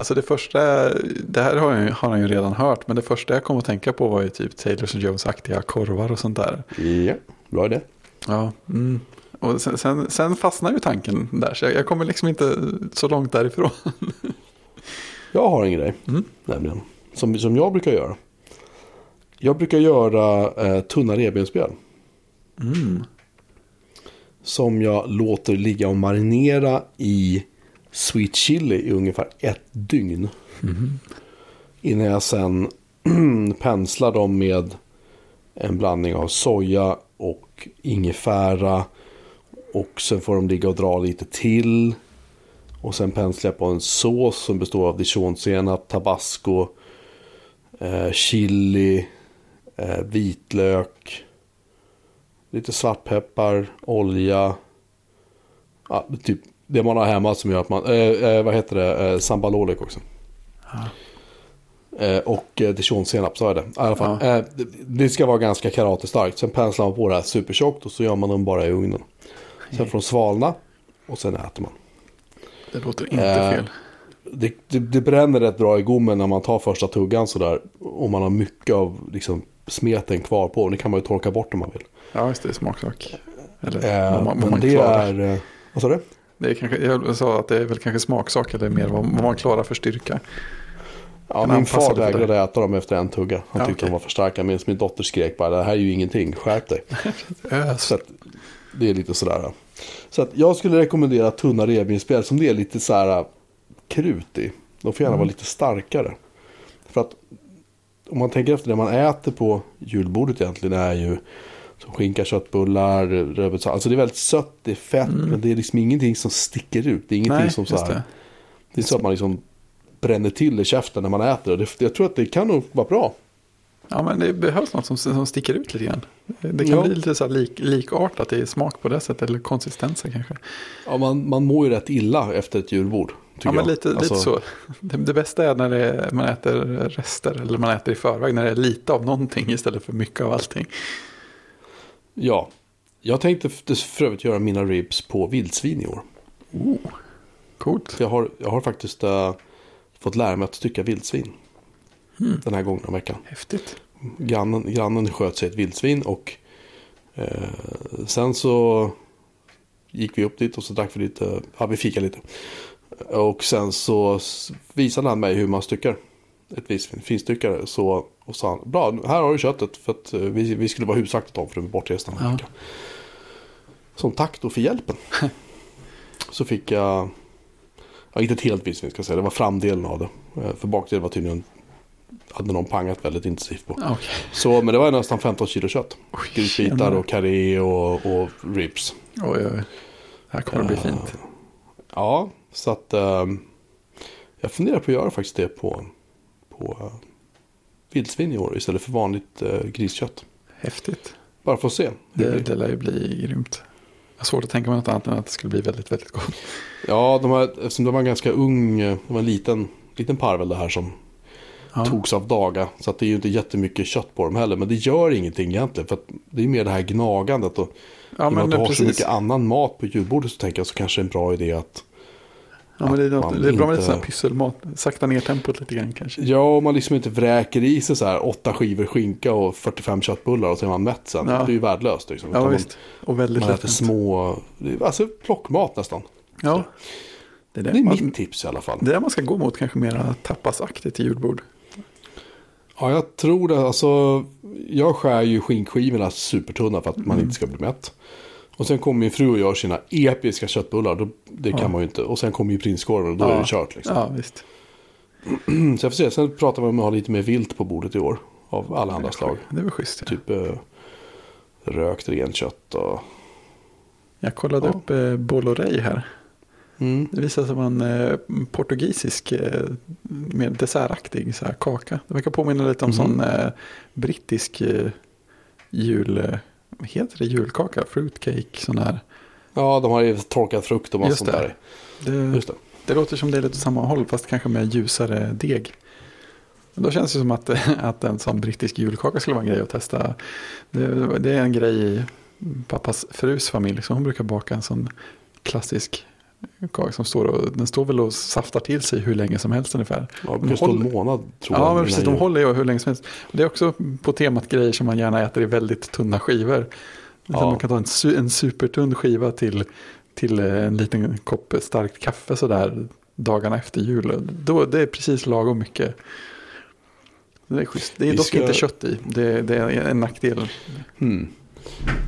Alltså det första, det här har, jag, har han ju redan hört, men det första jag kom att tänka på var ju typ Taylor Jones-aktiga korvar och sånt där. Ja, bra idé. Ja, mm. och sen, sen, sen fastnar ju tanken där, så jag, jag kommer liksom inte så långt därifrån. Jag har en grej, Mm. nämligen. Som, som jag brukar göra. Jag brukar göra eh, tunna revbensspjäll. Mm. Som jag låter ligga och marinera i sweet chili i ungefär ett dygn. Innan jag sen penslar dem med en blandning av soja och ingefära. Och sen får de ligga och dra lite till. Och sen penslar jag på en sås som består av dijonsenap, tabasco, eh, chili, eh, vitlök, lite svartpeppar, olja. Ja, typ det man har hemma som gör att man, eh, eh, vad heter det, eh, sambalolek också. Eh, och eh, dijonsenap, så är det. I alla fall, Ja. eh, det, det ska vara ganska karatestarkt. Sen penslar man på det här supertjockt och så gör man dem bara i ugnen. Sen får de svalna och sen äter man. Det låter inte Eh, fel. Det, det, det bränner rätt bra i gommen när man tar första tuggan sådär. Och man har mycket av liksom, smeten kvar på. Det kan man ju torka bort om man vill. Ja, just det, är smaksak. Eller Eh, man, vad men man det klarar. är... Eh, vad sa du? Det är kanske, jag sa att det är väl kanske smaksak eller mer vad, vad man klarar för styrka. Ja, min far vägrade äta dem efter en tugga. Han Ja, tyckte okej. de var för starka. Medan min dotter skrek bara, det här är ju ingenting, skärp dig. Så att, det är lite sådär. Så att jag skulle rekommendera tunna revbensspjäll som det är lite så här krut i. De får gärna vara lite starkare. För att om man tänker efter det man äter på julbordet egentligen är ju som skinka, köttbullar, rödbetssallad. Alltså det är väldigt sött, det är fett, men det är liksom ingenting som sticker ut. Det är ingenting Nej, som så här. det. Det är så att man liksom bränner till i käften när man äter. det. Jag tror att det kan nog vara bra. Ja, men det behövs något som, som sticker ut lite grann. Det kan Ja. bli lite så lik, likartat i smak på det sättet, eller konsistensen kanske. Ja, man, man mår ju rätt illa efter ett. Tycker Ja, men lite, Alltså, lite så. Det, det bästa är när är, man äter rester, eller man äter i förväg, när det är lite av någonting istället för mycket av allting. Ja. Jag tänkte för övrigt göra mina ribs på vildsvin i år. Oh, coolt. Jag har, jag har faktiskt eh, fått lära mig att stycka vildsvin. Mm. Den här gången om veckan. Häftigt. Grannen, grannen sköt sig ett vildsvin och eh, sen så gick vi upp dit och så drack vi lite, ja vi fikade lite. Och sen så visade han mig hur man styckar ett vildsvin, finstyckare. Så, och sa han, bra här har du köttet för att eh, vi, vi skulle vara husaktigt om för de är bortresta Ja. Som tack då för hjälpen. så fick jag, ja, inte ett helt vildsvin ska jag säga, det var framdelen av det. Eh, För bakdelen var tydligen, hade någon pangat väldigt intensivt på. Okej. Så, men det var nästan 15 kilo kött. Oj, Grytbitar och karré och, och ribs. Oj, oj. Det här kommer att bli Eh, fint. Ja, så att ehm, jag funderar på att göra faktiskt det på, på uh, vildsvin i år istället för vanligt uh, griskött. Häftigt. Bara för att se. det Det, det lär ju bli grymt. Jag har svårt att tänka mig något annat än att det skulle bli väldigt, väldigt gott. Ja, de här, eftersom det var en ganska ung, eh, det var en liten, liten parvel det här som Ja. togs av daga. Så att det är ju inte jättemycket kött på dem heller. Men det gör ingenting egentligen. För att det är mer det här gnagandet. Och Ja, i och med att du har så precis. mycket annan mat på julbordet så tänker jag så kanske det är en bra idé att Ja, men det, är något, det är bra med inte- lite sån här pysselmat. Sakta ner tempot lite grann kanske. Ja, om man liksom inte vräker i sig så här åtta skivor skinka och 45 köttbullar och så är man mätt sen. Ja. Det är ju värdelöst. Liksom. Ja, visst. Och väldigt Man, äter små, alltså plockmat nästan. Ja. Det är det, Det är man, mitt tips i alla fall. det är det man ska gå mot kanske mera tapasaktigt i julbord. Ja, jag tror det. Alltså, jag skär ju skinkskivorna supertunna för att Mm. man inte ska bli mätt. Och sen kommer min fru och gör sina episka köttbullar. Då, det kan Ja. man ju inte. Och sen kommer ju prinskorven och då Ja. är det kört. Liksom. Ja, visst. Så jag får se. Sen pratar vi om att ha lite mer vilt på bordet i år. Av alla andra slag. Det väl schysst. Ja. Typ eh, rökt renkött och... Jag kollade Ja. upp eh, Bolorei här. Mm. Det visade sig vara en eh, portugisisk, eh, mer dessertaktig så här, kaka. Det verkar påminna lite om Mhm. sån eh, brittisk eh, jul... Heter det? Julkaka? Fruitcake? Sån här. Ja, de har ju torkad frukt och massa sånt där. Det, Just det. det låter som det är lite samma håll fast kanske med ljusare deg. Men Då känns det som att, att en sån brittisk julkaka skulle vara en grej att testa. Det, det är en grej i pappas frus familj. Så hon brukar baka en sån klassisk kaka som står och den står väl och saftar till sig hur länge som helst ungefär. Ja, kan stå en håller- månad tror jag. Ja, men innan precis. De håller ju hur länge som helst. Det är också på temat grejer som man gärna äter i väldigt tunna skivor. Så Ja. Man kan ta en, en supertunn skiva till, till eh, en liten kopp starkt kaffe sådär dagarna efter jul. Då, det är precis lagom mycket. Det är schysst. Det är dock ska- inte kött i. Det, det är en nackdel. Hmm.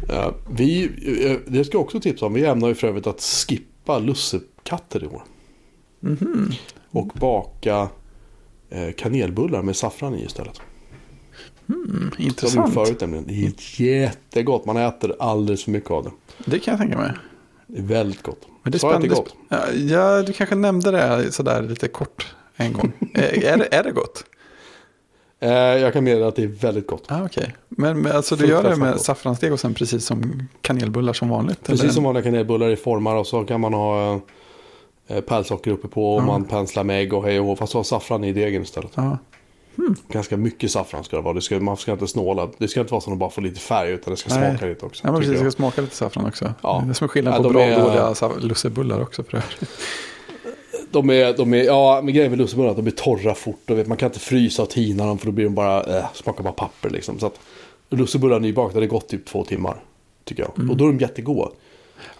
Ja, vi, eh, det ska jag också tipsa om. Vi ämnar ju för övrigt att skippa lussekatter i år. Mhm. Och baka eh, kanelbullar med saffran i istället. Mm, intressant. förut nämligen. Det är jättegott. Man äter alldeles för mycket av det. Det kan jag tänka mig. Det är väldigt gott. Men det är Sa jag att det är spännande. gott? Ja, ja, du kanske nämnde det sådär lite kort en gång. är, är, det, är det gott? Eh, jag kan meddela att det är väldigt gott. Ah, Okej, men, men alltså du gör det med saffransdeg och sen precis som kanelbullar som vanligt? Precis eller? som vanliga kanelbullar i formar och så kan man ha eh, pärlsocker uppe på och Ja. man penslar med ägg och hej och hå, fast ha saffran i degen istället. Ja, Ganska mycket saffran ska det vara. Det ska, man ska inte snåla. Det ska inte vara så att de bara får lite färg utan det ska Nej. smaka lite också. ja precis, det ska smaka lite saffran också. Ja. Det är som är skillnad Ja, på de bra är- och dåliga sa- lussebullar också för övrigt. De är, de är, ja men grejen med lussebullar är att de blir torra fort. Och vet, man kan inte frysa och tina dem för då blir de bara, äh, smakar bara papper liksom. Så att lussebullar nybakade, det gått typ två timmar. Tycker jag. Mm. Och då är de jättegoda.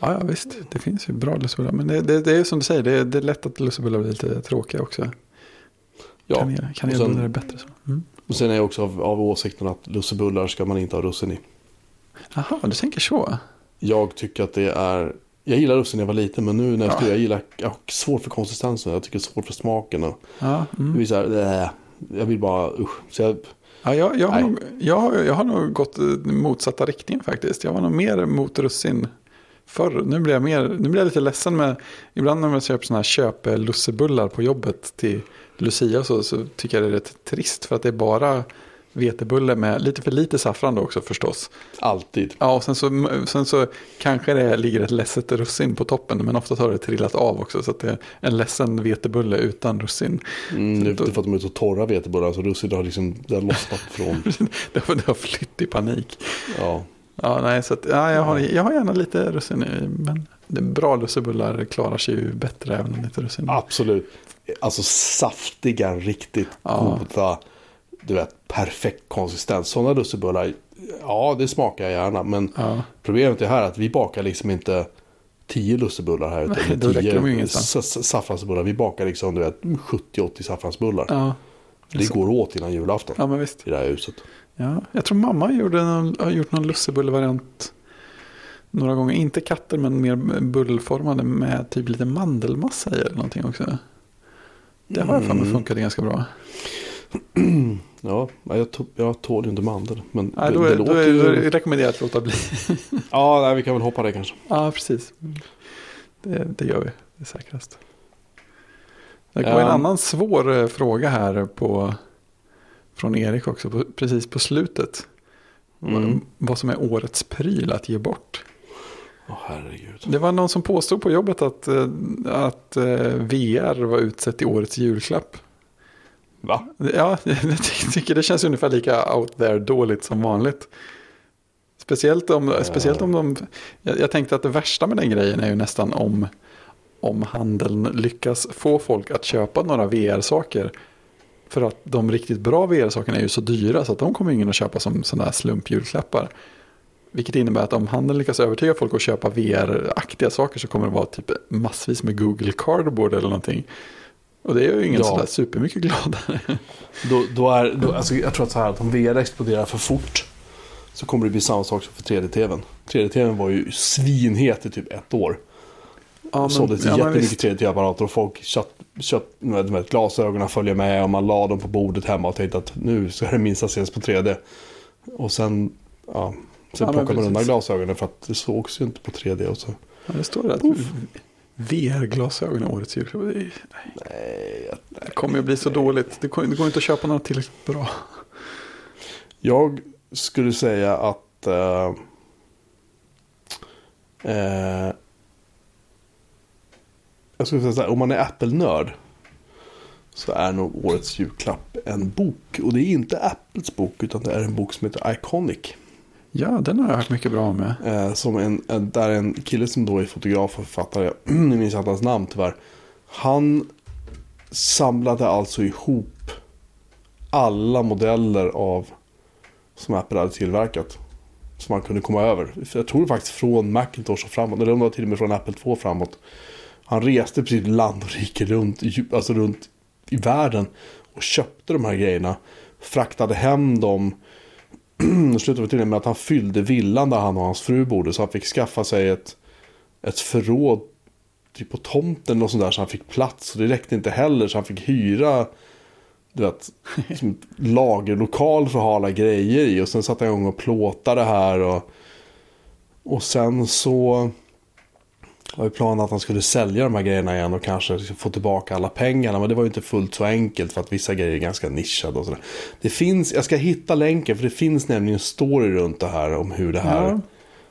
Ja, ja visst, det finns ju bra lussebullar. Men det, det, det är som du säger, det är, det är lätt att lussebullar blir lite tråkiga också. Ja. Kanel, kanelbullar är bättre så. Mm. Och sen är jag också av, av åsikten att lussebullar ska man inte ha russin i. Jaha, du tänker så? Jag tycker att det är... Jag gillar russin när jag var liten men nu när jag Ja. ja. jag gillar... Jag har svårt för konsistensen. Jag tycker det är svårt för smaken. Och Ja, det mm. blir så här, äh, jag vill bara usch. Så jag, ja jag, jag, har nog, jag, jag har nog gått eh, motsatta riktningen faktiskt. Jag var nog mer mot russin förr. Nu blir jag, mer, nu blir jag lite ledsen med, ibland när man köper sådana här köpelussebullar på jobbet till Lucia så, så tycker jag det är rätt trist. För att det är bara vetebulle med lite för lite saffran då också förstås. alltid. Ja, och sen så, sen så kanske det ligger ett ledset russin på toppen. Men ofta har det trillat av också. Så att det är en ledsen vetebulle utan russin. Mm, nu då- för att de är så torra vetebullar så russin har liksom det har lossnat från. det, har, det har flytt i panik. Ja. Ja, nej, så att, ja, jag, har, jag har gärna lite russin i. Men bra lussebullar klarar sig ju bättre även om lite russin. Absolut. Alltså saftiga, riktigt Ja. goda. Du vet, perfekt konsistens. Sådana lussebullar, ja det smakar jag gärna. Men Ja, problemet är här att vi bakar liksom inte tio lussebullar här. Utan Nej, då tio saffransbullar. Vi bakar liksom du vet 70-80 saffransbullar. ja, det går åt innan julafton ja men visst. i det här huset. Ja, jag tror mamma gjorde någon, har gjort någon lussebullervariant några gånger. Inte katter men mer bullformade med typ lite mandelmassa i eller någonting också. Det har jag för mig Mm. funkade ganska bra. Ja, jag, jag tål ju inte mandel. Men Nej, det, då, det är, då, låter är, ju... då det rekommenderat att låta bli. Ja, nej, vi kan väl hoppa det kanske. Ja, precis. Det, det gör vi. Det är säkrast. Det var Ja. en annan svår eh, fråga här på, från Erik också. På, precis på slutet. Mm. Vad som är årets pryl att ge bort. Herregud. Det var någon som påstod på jobbet att, eh, att eh, VR var utsett till årets julklapp. Va? Ja, jag tycker det känns ungefär lika out there dåligt som vanligt. Speciellt om, speciellt om de... Jag, jag tänkte att det värsta med den grejen är ju nästan om, om handeln lyckas få folk att köpa några VR-saker. För att de riktigt bra VR-sakerna är ju så dyra så att de kommer ingen att köpa som sådana här slumpjulklappar. Vilket innebär att om handeln lyckas övertyga folk att köpa VR-aktiga saker så kommer det vara typ massvis med Google Cardboard eller någonting. Och det är ju ingen Ja. sådär supermycket gladare. Då, då är, då, alltså, jag tror att så här att om VR exploderar för fort så kommer det bli samma sak som för 3D-TVn. 3D-TVn var ju svinhet i typ ett år. Ja, Såldes ja, men jättemycket visst. 3D-TV-apparater och folk köpt, glasögonen följer med och man la dem på bordet hemma och tänkte att nu ska det minst ses på 3D. Och sen, ja, sen Ja, men plockade man undan glasögonen för att det sågs ju inte på 3D. Och så. Ja, det står det att VR-glasögon är årets julklapp. Är- Nej, jag- det kommer ju bli så dåligt. Det går, det går inte att köpa något tillräckligt bra. Jag skulle säga att eh, eh, jag skulle säga så här, om man är Apple-nörd så är nog årets julklapp en bok. Och det är inte Apples bok utan det är en bok som heter Iconic. Ja, den har jag hört mycket bra med. Eh, som en, eh, där en kille som då är fotograf och författare, Jag minns inte hans namn tyvärr. Han samlade alltså ihop alla modeller av som Apple hade tillverkat. Som man kunde komma över. Jag tror faktiskt från Macintosh och framåt. Eller om det var till och med från Apple 2 framåt. Han reste precis land och rike runt, alltså runt i världen. Och köpte de här grejerna. Fraktade hem dem. Slutade till och med att han fyllde villan där han och hans fru bodde. Så han fick skaffa sig ett, ett förråd typ på tomten och sånt där. Så han fick plats. Och det räckte inte heller. Så han fick hyra du vet, som lagerlokal för att ha alla grejer i. Och sen satte jag igång och plåtade det här. Och, och sen så var ju planen att han skulle sälja de här grejerna igen och kanske få tillbaka alla pengarna. Men det var ju inte fullt så enkelt för att vissa grejer är ganska nischade och sådär. Det finns, jag ska hitta länken för det finns nämligen en story runt det här om hur det här Ja,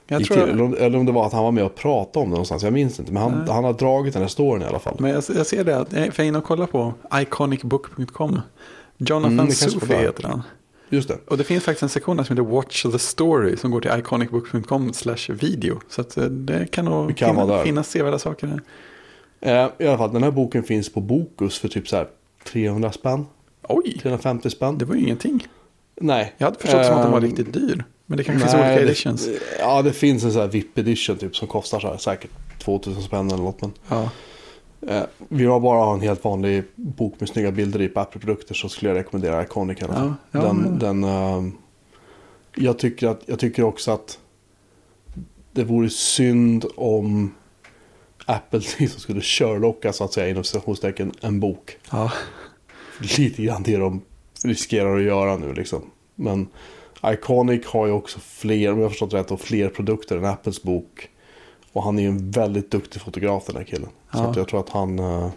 jag gick tror till. Om, eller om det var att han var med och pratade om det någonstans. Jag minns inte. Men han, han har dragit den här storyn i alla fall. Men jag, jag ser det, att- jag får in och kolla på iconicbook.com. Jonathan Mm, där. heter han. Just det. Och det finns faktiskt en sektion där som heter Watch the Story som går till iconicbook.com slash video. Så eh, det kan nog Det kan finna, finnas sevärda saker där. Eh, I alla fall, den här boken finns på Bokus för typ så här 300 spänn. Oj, 350 spänn. det var ju ingenting. Nej. Jag hade förstått som att den var Ehm, riktigt dyr. Men det kanske finns nej, olika det- editions. Ja, det finns en sån här VIP edition typ som kostar så här, säkert 2000 spänn eller något. Men, Ja. Eh, vill jag bara ha en helt vanlig bok med snygga bilder i på Apple-produkter så skulle jag rekommendera Iconic. Ja, ja, den, men- den, ehm, jag, tycker att, jag tycker också att det vore synd om Apple liksom skulle körlocka så att säga inom citationstecken en bok. ja. lite grann det de riskerar att göra nu liksom. Men Iconic har ju också fler, om jag har förstått rätt, och fler produkter än Apples bok. Och han är ju en väldigt duktig fotograf den här killen. Så Ja. att jag tror att han... eh,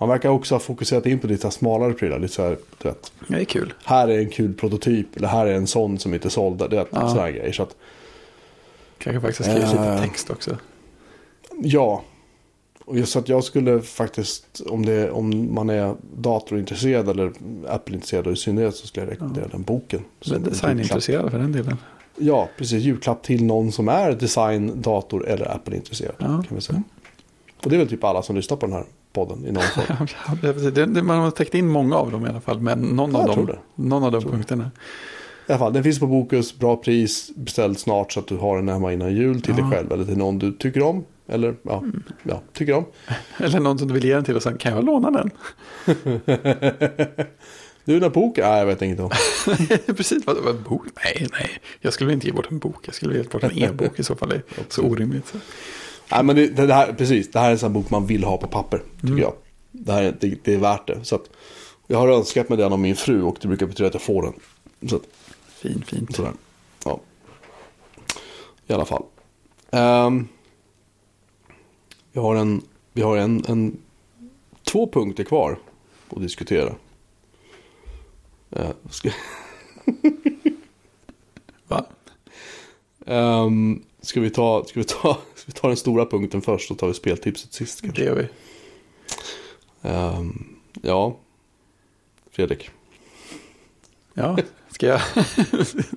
han verkar också ha fokuserat in på lite så smalare prylar. Lite så här, du vet. Det är kul. Här är en kul prototyp. Eller här är en sån som inte sålde. Du vet, Ja. sådana här grejer. Så att, Kanske faktiskt skrivit lite Eh. text också. ja. Så att jag skulle faktiskt, om, det, om man är datorintresserad eller Apple-intresserad i synnerhet så skulle jag rekommendera den boken. Men en designintresserad för den delen. Ja, precis. Julklapp till någon som är design, dator eller Apple-intresserad. Ja. Kan vi säga. Och det är väl typ alla som lyssnar på den här podden i någon form. Man har täckt in många av dem i alla fall. Men någon Ja, av dem, någon av de punkterna. I alla fall, den finns på Bokus, bra pris, beställ snart så att du har den hemma innan jul till Ja. dig själv eller till någon du tycker om. Eller ja, ja tycker om. Eller någon som du vill ge den till och sen kan jag låna den. Du, den boken? Nej, jag vet inte om. Precis, vad, vad, bok? Nej, nej. Jag skulle inte ge bort en bok. Jag skulle ge bort en e-bok i så fall. Det är så orimligt. Så. Nej, men det, det här, precis. Det här är en sån bok man vill ha på papper, tycker Mm. jag. Det, här, är- det, det är värt det. Så att, jag har önskat mig den av min fru och det brukar betyda att jag får den. Så att, Fin, fint. Sådär. Ja. I alla fall. Ehm, vi har, en, vi har en, en, två punkter kvar att diskutera. Uh, ska, Va? ehm, ska, vi ta, ska, vi ta, ska vi ta den stora punkten först och tar vi speltipset sist? Det Kanske? gör vi. Ehm, ja, Fredrik. Ja, ska jag,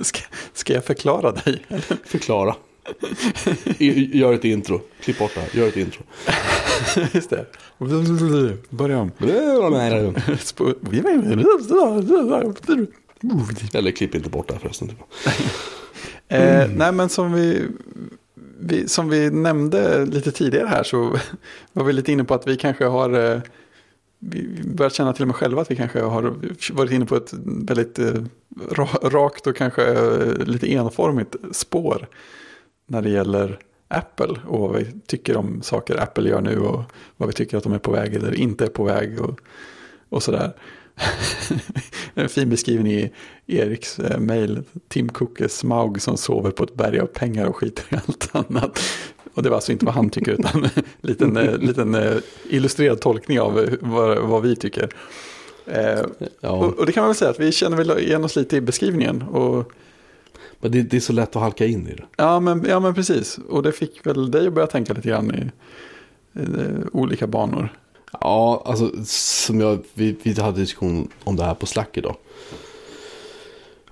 ska, ska jag förklara dig? Förklara. Gör ett intro. Klipp bort det här. Gör ett intro. Just det. Börja om. Eller klipp inte bort det här förresten. Typ. Eh, nej, men som vi, vi, som vi nämnde lite tidigare här så var vi lite inne på att vi kanske har eh, vi börjat känna till och med själva att vi kanske har varit inne på ett väldigt eh, ra, rakt och kanske eh, lite enformigt spår när det gäller Apple och vad vi tycker om saker Apple gör nu och vad vi tycker att de är på väg eller inte är på väg och, och sådär. en fin beskrivning i Eriks eh, mail. Tim Cook är Smaug som sover på ett berg av pengar och skiter i allt annat. Och det var alltså inte vad han tycker utan en liten, eh, liten eh, illustrerad tolkning av eh, vad, vad vi tycker. Eh, Ja. och, och det kan man väl säga att vi känner väl igen oss lite i beskrivningen. Och, Men det, det är så lätt att halka in i det. ja, men, ja men precis. Och det fick väl dig att börja tänka lite grann i, i eh, olika banor. Ja, alltså som jag, vi, vi hade diskussion om det här på Slack idag.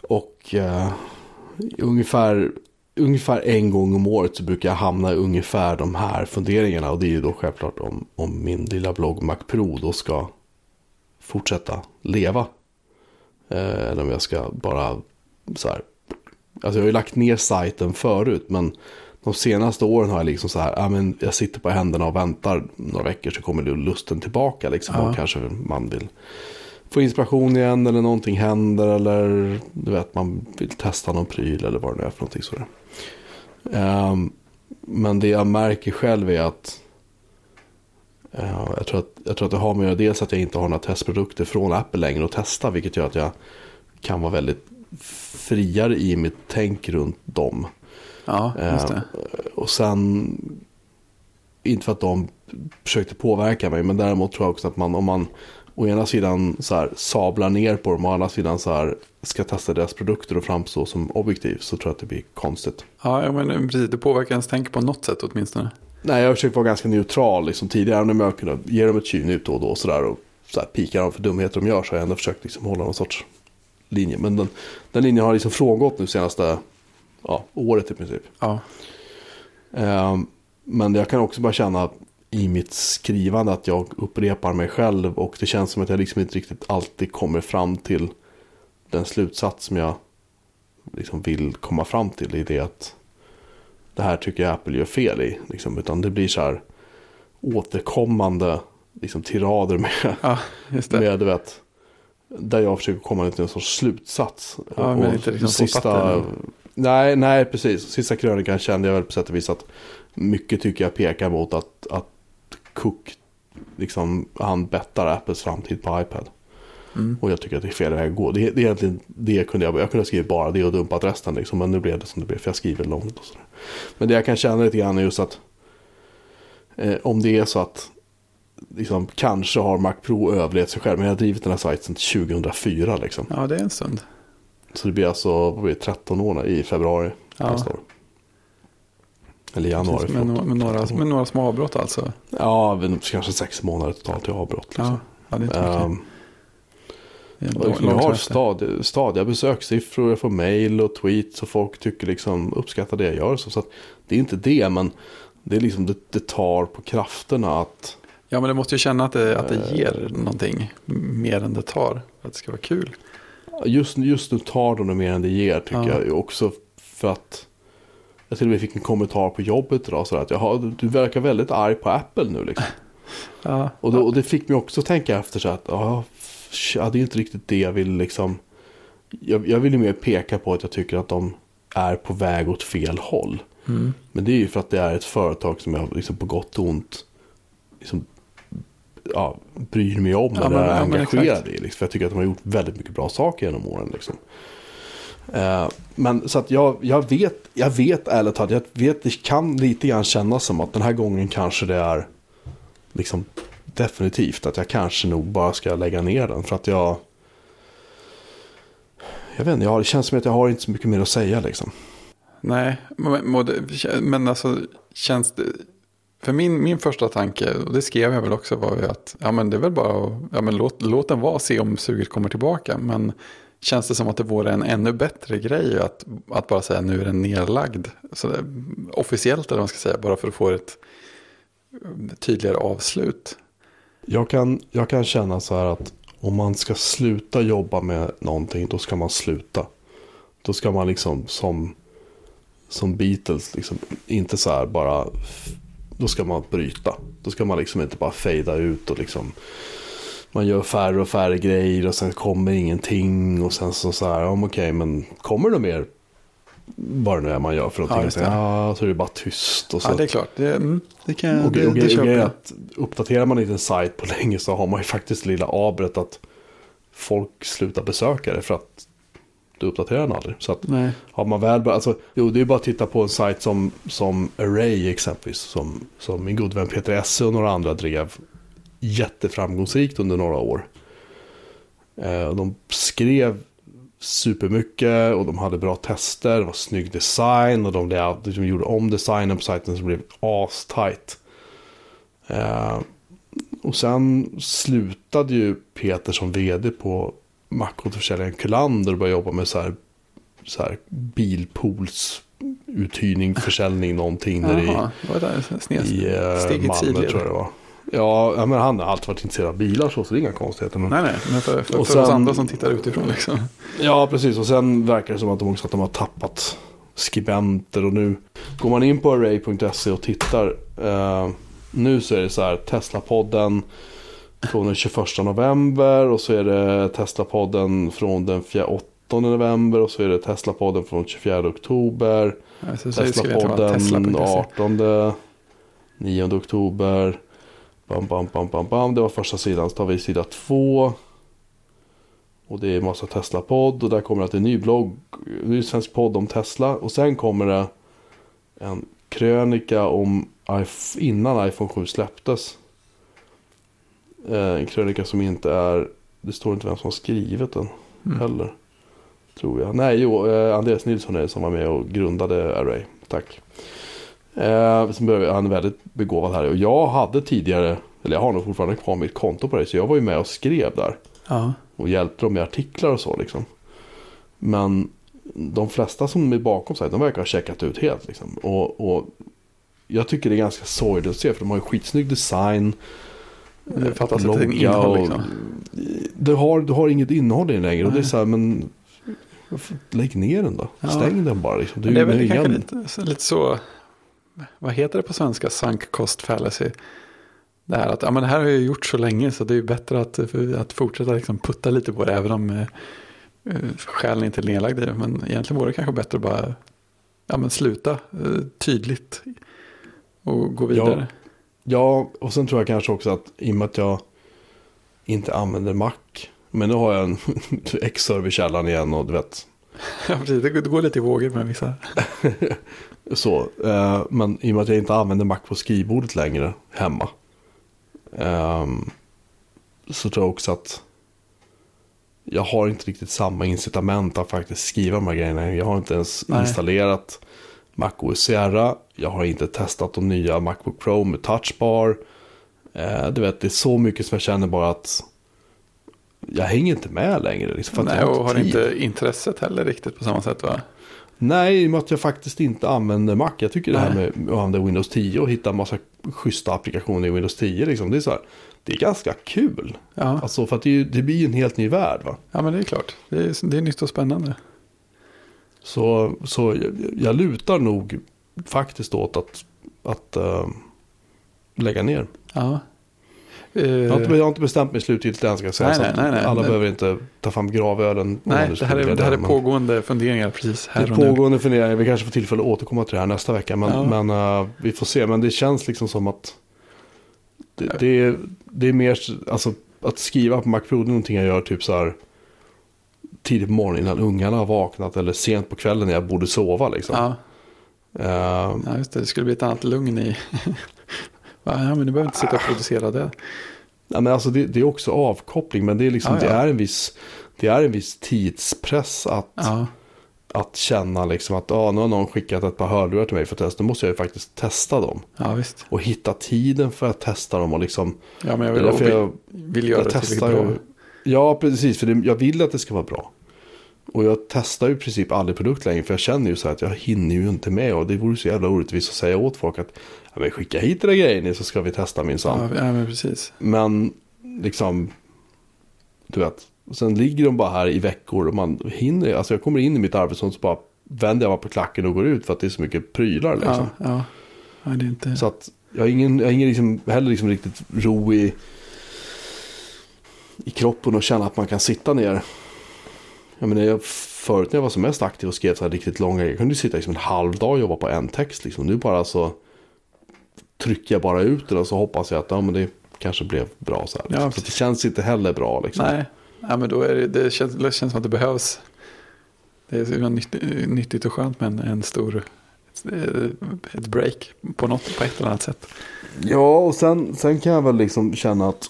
Och eh, ungefär, ungefär en gång om året så brukar jag hamna i ungefär de här funderingarna. Och det är ju då självklart om, om min lilla blogg Mac Pro då ska fortsätta leva. Eh, eller om jag ska bara så här. Alltså jag har ju lagt ner sajten förut men de senaste åren har jag liksom så här, ja, men jag sitter på händerna och väntar några veckor så kommer lusten tillbaka liksom. Ja. Och kanske man vill få inspiration igen eller någonting händer eller du vet man vill testa någon pryl eller vad det nu är för någonting sådär. Ehm, men det jag märker själv är att eh, jag, tror att jag tror att det har med att göra dels att jag inte har några testprodukter från Apple längre att testa vilket gör att jag kan vara väldigt friare i mitt tänk runt dem. Ja, just det. Eh, Och sen, inte för att de försökte påverka mig, men däremot tror jag också att man, om man å ena sidan så här, sablar ner på dem och å andra sidan så här, ska testa deras produkter och framstå som objektiv så tror jag att det blir konstigt. Ja, men precis. Det påverkar ens tänk på något sätt åtminstone. Nej, jag har försökt vara ganska neutral liksom, tidigare när jag kunde ge dem ett tjuvnyp då och då och sådär och så här, pika dem för dumheter de gör så har jag ändå försökt liksom, hålla någon sorts linje. Men den, den linjen har liksom frångått nu senaste ja, året i princip. Ja, Ehm, Men jag kan också bara känna i mitt skrivande att jag upprepar mig själv och det känns som att jag liksom inte riktigt alltid kommer fram till den slutsats som jag liksom vill komma fram till i det att det här tycker jag Apple gör fel i. Liksom, utan det blir så här återkommande liksom, tirader med, ja med du vet, där jag försöker komma till en sorts slutsats. Ja, men inte liksom sista, nej, nej, precis. Sista krönikan kände jag väl på sätt och vis att mycket tycker jag pekar mot att, att Cook, liksom, han bettar Apples framtid på iPad. Mm. Och jag tycker att det är fel väg att gå. Det, det är egentligen det kunde jag, jag kunde ha skrivit bara det och dumpat resten liksom. Men nu blev det som det blev, för jag skriver långt och sådär. Men det jag kan känna lite grann är just att eh, om det är så att liksom, kanske har Mac Pro överlevt sig själv. Men jag har drivit den här sajten sedan 2004 liksom. Ja, det är en stund. Så det blir alltså blir det, 13 år i februari Ja. nästa år. Eller januari. Precis, med, no- med, några, med några små avbrott alltså. Ja, kanske sex månader totalt i avbrott. Liksom. Ja, det är inte mycket. Liksom, jag har stad, stadiga besökssiffror, jag får mail och tweets och folk tycker liksom uppskattar det jag gör. Så, så det är inte det, men det är liksom det, det tar på krafterna att Ja, men det måste ju känna att det, att det ger någonting mer än det tar. Att det ska vara kul. just, just nu tar de det mer än det ger tycker Ja. jag. Också för att jag till och med fick en kommentar på jobbet idag. Så att Jaha, du- verkar väldigt arg på Apple nu liksom. Ja, Och, då, och det fick mig också tänka efter så att ja, det är inte riktigt det jag vill liksom. Jag, jag vill ju mer peka på att jag tycker att de är på väg åt fel håll. mm. Men det är ju för att det är ett företag som jag liksom på gott och ont liksom, ja, bryr mig om Ja, eller men- är engagerad i. Liksom, för jag tycker att de har gjort väldigt mycket bra saker genom åren. Liksom. Eh, men så att jag, jag vet, jag vet ärligt talat, jag vet, det kan lite grann kännas som att den här gången kanske det är liksom definitivt att jag kanske nog bara ska lägga ner den. För att jag, jag vet inte, jag har, det känns som att jag har inte så mycket mer att säga liksom. Nej, men, men alltså känns det... För min, min första tanke, och det skrev jag väl också, var ju att ja, men det är väl bara att ja, men låt, låt den vara, och se om suget kommer tillbaka. Men känns det som att det vore en ännu bättre grej att, att bara säga nu är den nedlagd. Så det, officiellt eller vad man ska säga, bara för att få ett tydligare avslut. Jag kan, jag kan känna så här att om man ska sluta jobba med någonting då ska man sluta. Då ska man liksom som, som Beatles liksom inte så här bara, då ska man bryta. Då ska man liksom inte bara fejda ut och liksom man gör färre och färre grejer och sen kommer ingenting och sen så så här, ja, okej men kommer det mer vad det nu är man gör för någonting. Ja, det. ja, så är det bara tyst. Och så. Ja, det är klart. Det, mm, det kan och, det, och, det, och, köper jag. uppdaterar man inte en sajt på länge så har man ju faktiskt lilla abret att folk slutar besöka det för att du uppdaterar den aldrig. Så att Nej. har man väl alltså, jo det är bara att titta på en sajt som, som Array exempelvis. Som, som min god vän Peter Esse och några andra drev jätteframgångsrikt under några år. Eh, de skrev supermycket och de hade bra tester, det var snygg design och de, de gjorde om designen på sajten det blev as-tight. Eh, och sen slutade ju Peter som vd på mackåterförsäljaren Kullander och började jobba med så här, så här bilpoolsuthyrning, försäljning, någonting där i, där sned, i eh, Malmö tror jag det var. Ja, men han har alltid varit intresserad av bilar så, så det är inga konstigheter. Men... Nej, nej, men för, för, Och för oss sen- andra som tittar utifrån liksom. Ja, precis. Och sen verkar det som att de också att de har tappat skribenter. Och nu går man in på array.se och tittar. Eh, nu så är det så här Tesla-podden från den 21 november. Och så är det Tesla-podden från den 8 november. Och så är det Tesla-podden från 24 oktober. Ja, så, så det skulle egentligen vara Tesla-podden Tesla.se. 18 9 oktober. Bam, bam, bam, bam, bam. Det var första sidan. Så tar vi sida 2. Och det är massa Tesla-podd. Och där kommer det en ny blogg. En svensk podd om Tesla. Och sen kommer det en krönika om innan iPhone 7 släpptes. Eh, En krönika som inte är... Det står inte vem som har skrivit den Mm. heller. Tror jag. Nej, jo, eh, Andreas Nilsson är det som var med och grundade Array. Tack. Eh, sen började, han är väldigt begåvad här. Och jag hade tidigare, eller jag har nog fortfarande kvar mitt konto på det. Så jag var ju med och skrev där. Ja, Och hjälpte dem med artiklar och så liksom. Men de flesta som är bakom sig, de verkar ha checkat ut helt liksom. Och, och jag tycker det är ganska sorgligt att se, för de har ju skitsnygg design. Det fattas logga ett innehåll och- liksom. Du har, du har inget innehåll i den längre. Och det är så här, men lägg ner den då. Ja. Stäng den bara. Liksom. Men det är väl ingen- lite, så- lite så, vad heter det på svenska, sunk cost fallacy. Det här att, ja men det här har jag gjort så länge så det är ju bättre att, att fortsätta liksom putta lite på det även om eh, eh, själen inte är nedlagd i det. Men egentligen vore det kanske bättre att bara ja, men sluta eh, tydligt och gå vidare. Ja, och sen tror jag kanske också att i och med att jag inte använder Mac. Men nu har jag en X-server i källaren igen och du vet. Ja, precis, det går- lite i vågor med vissa. Så, eh, men i och med att jag inte använder Mac på skrivbordet längre hemma. ehm, så tror jag också att jag har inte riktigt samma incitament att faktiskt skriva de här grejerna. Jag har inte ens Nej. installerat Mac OS Sierra. Jag har inte testat de nya Macbook Pro med touchbar. Eh, du vet, det är så mycket som jag känner bara att jag hänger inte med längre. Liksom, Nej, jag och har tid. inte intresset heller riktigt på samma sätt va? Nej, i och med att jag faktiskt inte använder Mac. Jag tycker det här Nej. med att använda Windows 10 och hitta en massa schyssta applikationer i Windows 10. Liksom, det, är så här, det är ganska kul. Ja, Alltså för att det, det blir ju en helt ny värld. Va? ja men det är klart. Det är, det är nytt och spännande. Så, så jag, jag lutar nog faktiskt åt att, att eh, lägga ner. Ja. Jag har, inte, Eh, jag har inte bestämt mig slutgiltigt än ska jag säga. Nej, så nej, nej, nej. alla behöver inte ta fram gravölen. nej, det här är, det här är pågående funderingar precis Det här är och nu. pågående funderingar. Vi kanske får tillfälle att återkomma till det här nästa vecka. Men, Ja. men eh, vi får se. Men det känns liksom som att det, det, är, det är mer, alltså att skriva på Mac Pro, det är någonting jag gör typ så här tidigt på morgonen innan ungarna har vaknat eller sent på kvällen när jag borde sova liksom. Ja, Eh, ja, just det. Det skulle bli ett annat lugn i... Ja, men du behöver inte sitta och producera det. ja, men alltså det, det är också avkoppling, men det är, liksom, Ja, ja. Det är, en, viss, det är en viss tidspress att, Ja, att känna liksom att ah, nu har någon skickat ett par hörlurar till mig för test. Då måste jag ju faktiskt testa dem. ja visst. Och hitta tiden för att testa dem och liksom Ja, men jag vill, därför vill, jag- vill göra jag det tillräckligt bra. Ja, precis. För det, jag vill att det ska vara bra. Och jag testar ju i princip aldrig produkt längre. För jag känner ju så här att jag hinner ju inte med. Och det vore så jävla orättvist att säga åt folk att ja, men skicka hit den där grejen så ska vi testa minsann. Ja, ja, men precis. Men liksom, du vet. Och sen ligger de bara här i veckor och man hinner. Alltså jag kommer in i mitt arbetsrum så bara vänder jag bara på klacken och går ut. För att det är så mycket prylar liksom. Ja, ja. ja, det är inte... Så att jag har ingen, jag har ingen liksom, heller liksom riktigt ro i, i kroppen och känna att man kan sitta ner. Jag menar, jag förut när jag var som mest aktiv och skrev så här riktigt långa grejer. Jag kunde ju sitta liksom en halv dag och jobba på en text. Liksom. Nu bara så trycker jag bara ut den och så hoppas jag att ja, men det kanske blev bra. Så, här, liksom. Ja, så det känns inte heller bra. Liksom. Nej, ja, men då är det, det, känns, det känns som att det behövs. Det är nyttigt, nyttigt och skönt med en, en stor ett break på, något, på ett eller annat sätt. Ja, och sen, sen kan jag väl liksom känna att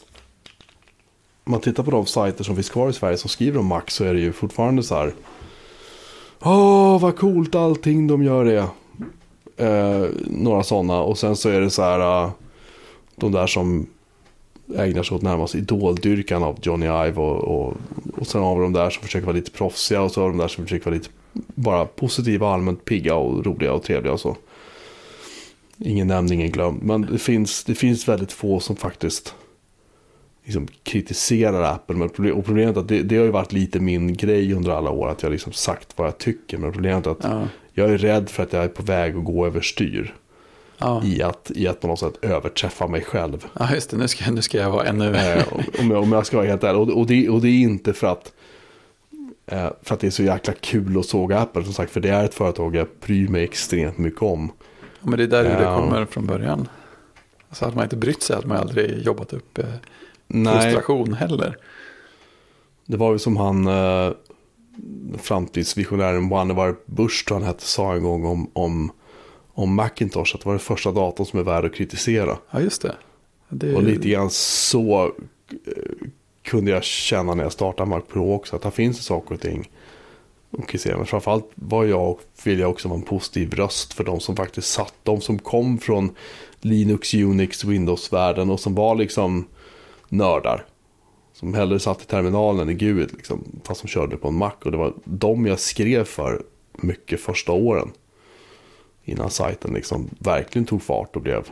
man tittar på de sajter som finns kvar i Sverige som skriver om Mac så är det ju fortfarande så här. Åh, vad coolt allting de gör det. Eh, några sådana. Och sen så är det så här. Uh, de där som ägnar sig åt närmast idoldyrkan av Johnny Ive. Och, och, och sen har vi de där som försöker vara lite proffsiga. Och så har vi de där som försöker vara lite bara positiva, allmänt pigga och roliga och trevliga och så. Ingen nämnd, ingen glömd. Men det finns, det finns väldigt få som faktiskt liksom kritiserar Apple. och problemet är att det, det, har ju varit lite min grej under alla år. Att jag liksom sagt vad jag tycker. Men problemet är att ja. jag är rädd för att jag är på väg att gå överstyr. Ja. I, att, I att på något sätt överträffa mig själv. Ja, just det. Nu ska, nu ska jag vara ännu... Eh, om, jag, om jag ska vara helt ärlig. Och, och, det, och det är inte för att... Eh, för att det är så jäkla kul att såga Apple. Som sagt, för det är ett företag jag bryr mig extremt mycket om. Ja, men det är där det kommer från början. Så hade man inte brytt sig hade man aldrig jobbat upp eh, frustration heller. Det var ju som han, eh, framtidsvisionären Vannevar Bush, tror han hette, sa en gång om, om, om Macintosh. Att det var den första datorn som är värd att kritisera. Ja, just det. det... Och lite grann så eh, kunde jag känna när jag startade Mac Pro också. Att det finns saker och ting och kritisera. Men framförallt var jag, vill jag också vara en positiv röst för de som faktiskt satt. De som kom från Linux, Unix, Windows-världen och som var liksom nördar. Som hellre satt i terminalen i Gud, liksom, fast som körde på en Mac. Och det var de jag skrev för mycket första åren. Innan sajten liksom verkligen tog fart och blev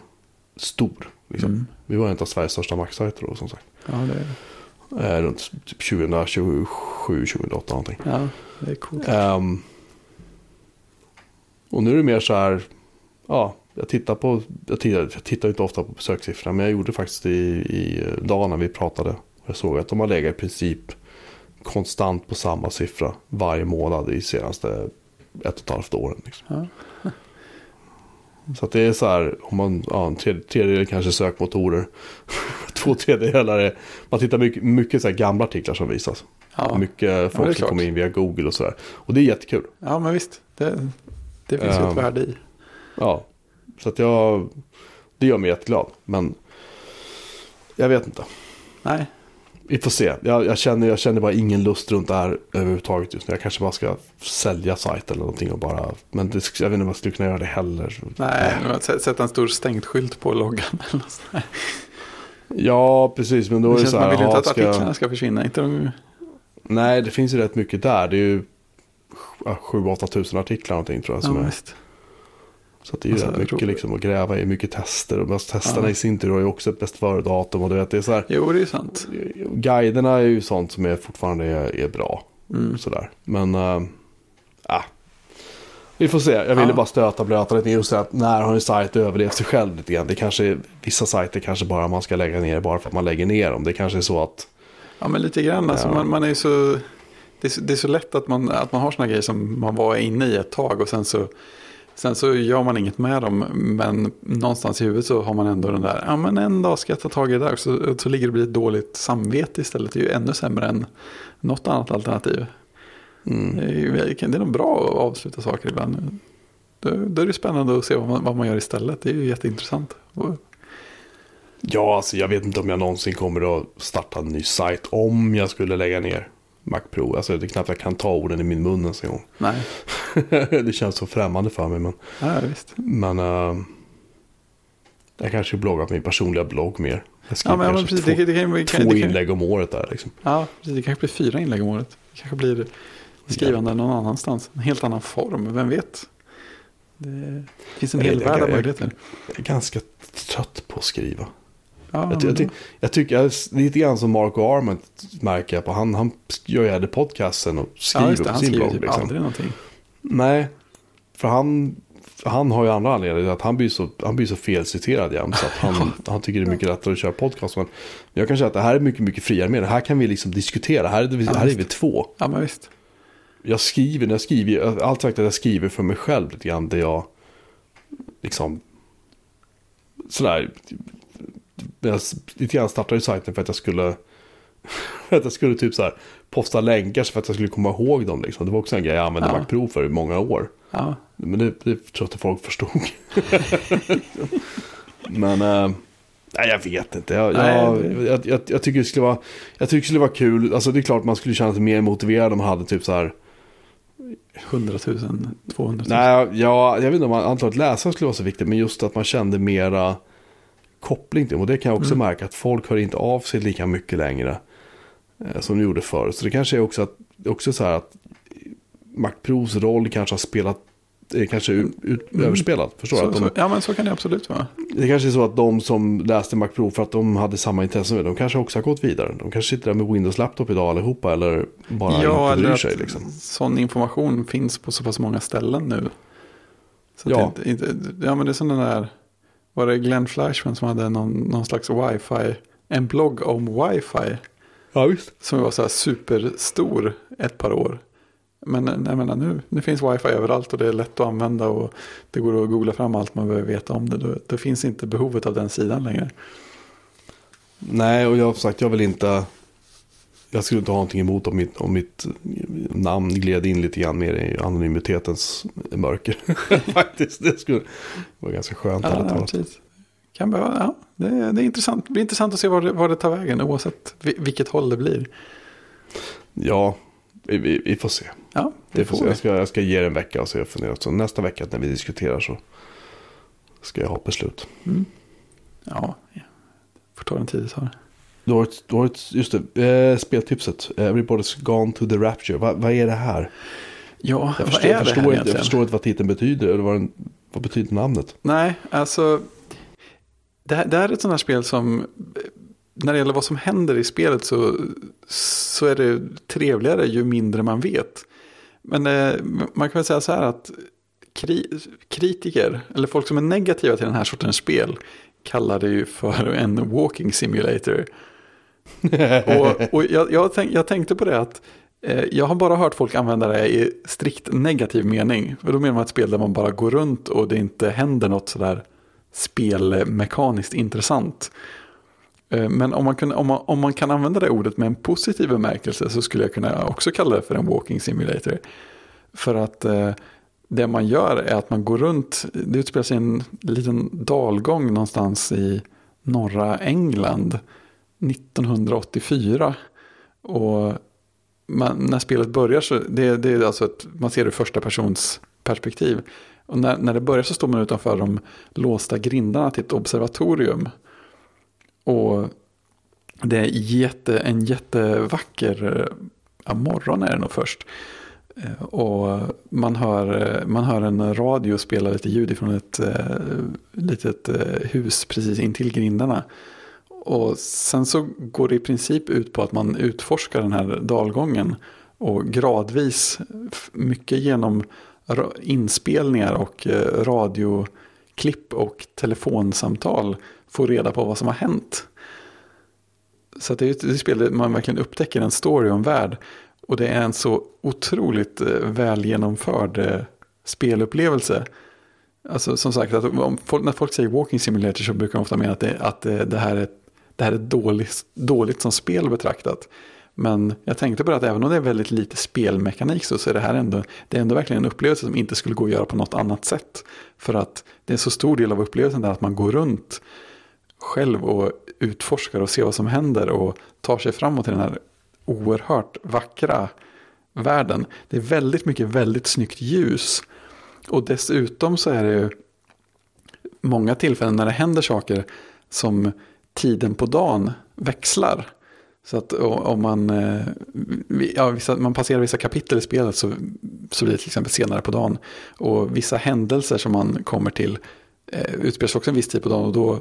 stor. Liksom. Mm. Vi var en av Sveriges största Mac-sajter då som sagt. Ja, det är det. Eh, runt typ 2027, 2028 någonting. Ja, det är coolt. Um, och nu är det mer så här, ja, jag tittar på, jag tittar, jag tittar inte ofta på besökssiffrorna, men jag gjorde faktiskt i, i dag när vi pratade. Jag såg att de har legat i princip konstant på samma siffra varje månad i senaste ett och ett halvt åren. Liksom. Ja. Så att det är så här, om man, ja, en tredjedel kanske sökmotorer. Två tredjedelar är, man tittar mycket, mycket så gamla artiklar som visas. Ja. Mycket folk ja, som kommer in via Google och sådär. Och det är jättekul. Ja, men visst. Det, det finns ju um, ett värde i. Ja, så att jag, det gör mig jätteglad. Men jag vet inte. Nej. Vi får se. Jag, jag, känner, jag känner bara ingen lust runt det här överhuvudtaget just nu. Jag kanske bara ska sälja sajten eller någonting och bara. Men det, jag vet inte om jag skulle kunna göra det heller. Nej, Nej. sätta en stor stängt skylt på loggan eller något Ja, precis. Men då det är det så här. Man vill ju inte att artiklarna ska försvinna. Inte de... Nej, det finns ju rätt mycket där. Det är ju 7-8 tusen artiklar någonting tror jag. Som ja, är... Visst. Så det är alltså, mycket liksom att gräva i, mycket tester. Och testerna ja. i sin tur har ju också ett bäst före-datum. Och du vet, det är så här, jo, det är sant. Guiderna är ju sånt som är fortfarande är, är bra. Mm. Sådär. Men, äh, äh, vi får se. Jag ville ja. bara stöta blöta lite just att när har en sajt överlevt sig själv lite grann. Det kanske, vissa sajter kanske bara man ska lägga ner bara för att man lägger ner dem. Det kanske är så att... Ja, men lite grann. Alltså, man, man är så... Det är, så, det är så lätt att man, att man har sådana grejer som man var inne i ett tag och sen så Sen så gör man inget med dem, men någonstans i huvudet så har man ändå den där, ja men en dag ska jag ta tag i det där, så, så ligger det bli ett dåligt samvete istället. Det är ju ännu sämre än något annat alternativ. Mm. Det, är, det är nog bra att avsluta saker ibland. Då, då är det spännande att se vad man, vad man gör istället, det är ju jätteintressant. Ja, alltså jag vet inte om jag någonsin kommer att starta en ny sajt om jag skulle lägga ner. Mac Pro. Alltså det är knappt jag kan ta orden i min mun ens en gång. Nej. det känns så främmande för mig. Men, ja, visst. men uh, jag kanske bloggar på min personliga blogg mer. Jag skriver ja, men, precis, två, det, det kan, två det kan, inlägg om året där. Liksom. Ja, precis, det kanske blir fyra inlägg om året. Det kanske blir skrivande ja. någon annanstans. En helt annan form, vem vet. Det finns en hel värld av möjligheter. Jag är ganska trött på att skriva. Ja, jag, jag, jag, tycker, lite grann som Marco Arment märker jag på. Han, han gör ju hade podcasten och skriver ja, det, på sin blogg. Typ liksom. aldrig någonting. Nej, för han, han har ju andra anledningar. Att han blir så, han blir så felciterad jämt. Så att han, han tycker det är mycket lättare att köra podcast. Men jag kan säga att det här är mycket, mycket friare med. Det här kan vi liksom diskutera. Här är, vi, ja, här är vi två. Ja, men visst. jag skriver, jag skriver, jag alltid sagt att jag skriver för mig själv lite grann. Där jag liksom sådär, jag lite grann startade sajten för att jag skulle, för att jag skulle typ så här posta länkar för att jag skulle komma ihåg dem. Liksom. Det var också en grej jag använde Ja. Mac Pro för i många år. Ja. Men det, det tror jag inte folk förstod. Men, eh, nej jag vet inte. Jag, jag, jag, jag, jag tycker det skulle vara, jag tycker det skulle vara kul. Alltså det är klart man skulle känna sig mer motiverad om man hade typ så här. 100 000, 200 000. Nej, ja, jag vet inte om man- antalet läsare skulle vara så viktigt. Men just att man kände mera koppling till dem. Och det kan jag också Mm. märka att folk hör inte av sig lika mycket längre. Eh, som de gjorde förr. Så det kanske är också, att, också så här att Mac Pros roll kanske har spelat, kanske ut, ut, Mm. överspelad. Förstår så, Att de, så, ja, men så kan det absolut vara. Det kanske är så att de som läste Mac Pro för att de hade samma intresse med de kanske också har gått vidare. De kanske sitter där med Windows-laptop idag allihopa eller bara ja, inte bryr sig. Liksom. sån information finns på så pass många ställen nu. Så Ja. Det, inte, ja, men det är sån där, var det Glenn Flashman som hade någon, någon slags wifi, en blogg om wifi. Ja, visst. Som var så här superstor ett par år. Men jag menar, nu, nu finns wifi överallt och det är lätt att använda och det går att googla fram allt man behöver veta om det. Då, då finns inte behovet av den sidan längre. Nej, och jag har sagt jag vill inte... Jag skulle inte ha någonting emot om mitt, om mitt namn gled in lite grann mer i anonymitetens mörker. Faktiskt, det skulle vara ganska skönt. Ja, precis. Kan behöva, ja, det, är- det är intressant. Det blir intressant att se var det, var det tar vägen oavsett vi- vilket håll det blir. ja vi, vi, vi får se. Ja, det får vi. Jag, ska, jag ska ge det en vecka och se och fundera. Så nästa vecka när vi diskuterar så ska jag ha ett beslut. Mm. Ja, ja. får ta den tid det tar. Du har ett, du har ett just det, eh, speltipset. Everybody's gone to the rapture. Va, vad är det här? Ja, Jag vad förstår, är jag, det förstår här inte, jag förstår inte vad titeln betyder. Eller vad, den, vad betyder namnet? Nej, alltså. Det här, det här är ett sånt här spel som. När det gäller vad som händer i spelet så, så är det trevligare ju mindre man vet. Men eh, man kan väl säga så här att kri, kritiker, eller folk som är negativa till den här sortens spel, kallar det ju för en walking simulator och och jag, jag, tänk, jag tänkte på det att eh, jag har bara hört folk använda det i strikt negativ mening. För då menar man ett spel där man bara går runt och det inte händer något sådär spelmekaniskt intressant. Eh, Men om man, kan, om, man, om man kan använda det ordet med en positiv bemärkelse så skulle jag kunna också kalla det för en walking simulator. För att eh, det man gör är att man går runt, det utspelar sig i en liten dalgång någonstans i norra England 1984. Och man, när spelet börjar så det, det är alltså ett, man ser det ur första persons perspektiv. Och när, när det börjar så står man utanför de låsta grindarna till ett observatorium. Och det är jätte, en jättevacker eh, ja, morgon är det nog först. Eh, och man hör, eh, man hör en radio spela lite ljud ifrån ett litet hus precis intill grindarna. Och sen så går det i princip ut på att man utforskar den här dalgången. Och gradvis, mycket genom inspelningar och eh, radioklipp och telefonsamtal får reda på vad som har hänt. Så det är ett spel där man verkligen upptäcker en story och en värld. Och det är en så otroligt eh, väl genomförd eh, spelupplevelse. Alltså som sagt, att om folk, när folk säger walking simulator så brukar de ofta mena att det, att det, här är, ett det här är dåligt, dåligt som spel betraktat. Men jag tänkte på att även om det är väldigt lite spelmekanik så, så är det här ändå, det är ändå verkligen en upplevelse som inte skulle gå att göra på något annat sätt. För att det är en så stor del av upplevelsen där att man går runt själv och utforskar och ser vad som händer och tar sig framåt i den här oerhört vackra världen. Det är väldigt mycket väldigt snyggt ljus. Och dessutom så är det ju många tillfällen när det händer saker som tiden på dagen växlar. Så att om man, eh, ja, vissa, man passerar vissa kapitel i spelet så, så blir det till exempel senare på dagen. Och vissa händelser som man kommer till eh, utspelar sig också en viss tid på dagen och då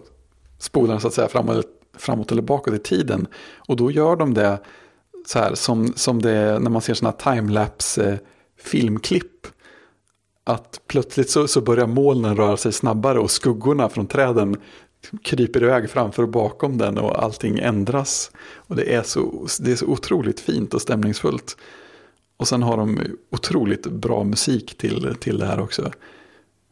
spolar den så att säga framåt, framåt eller bakåt i tiden. Och då gör de det så här som, som det är när man ser sådana timelapse eh, filmklipp. Att plötsligt så, så börjar molnen röra sig snabbare och skuggorna från träden kryper iväg framför och bakom den och allting ändras. Och det är så, det är så otroligt fint och stämningsfullt. Och sen har de otroligt bra musik till, till det här också.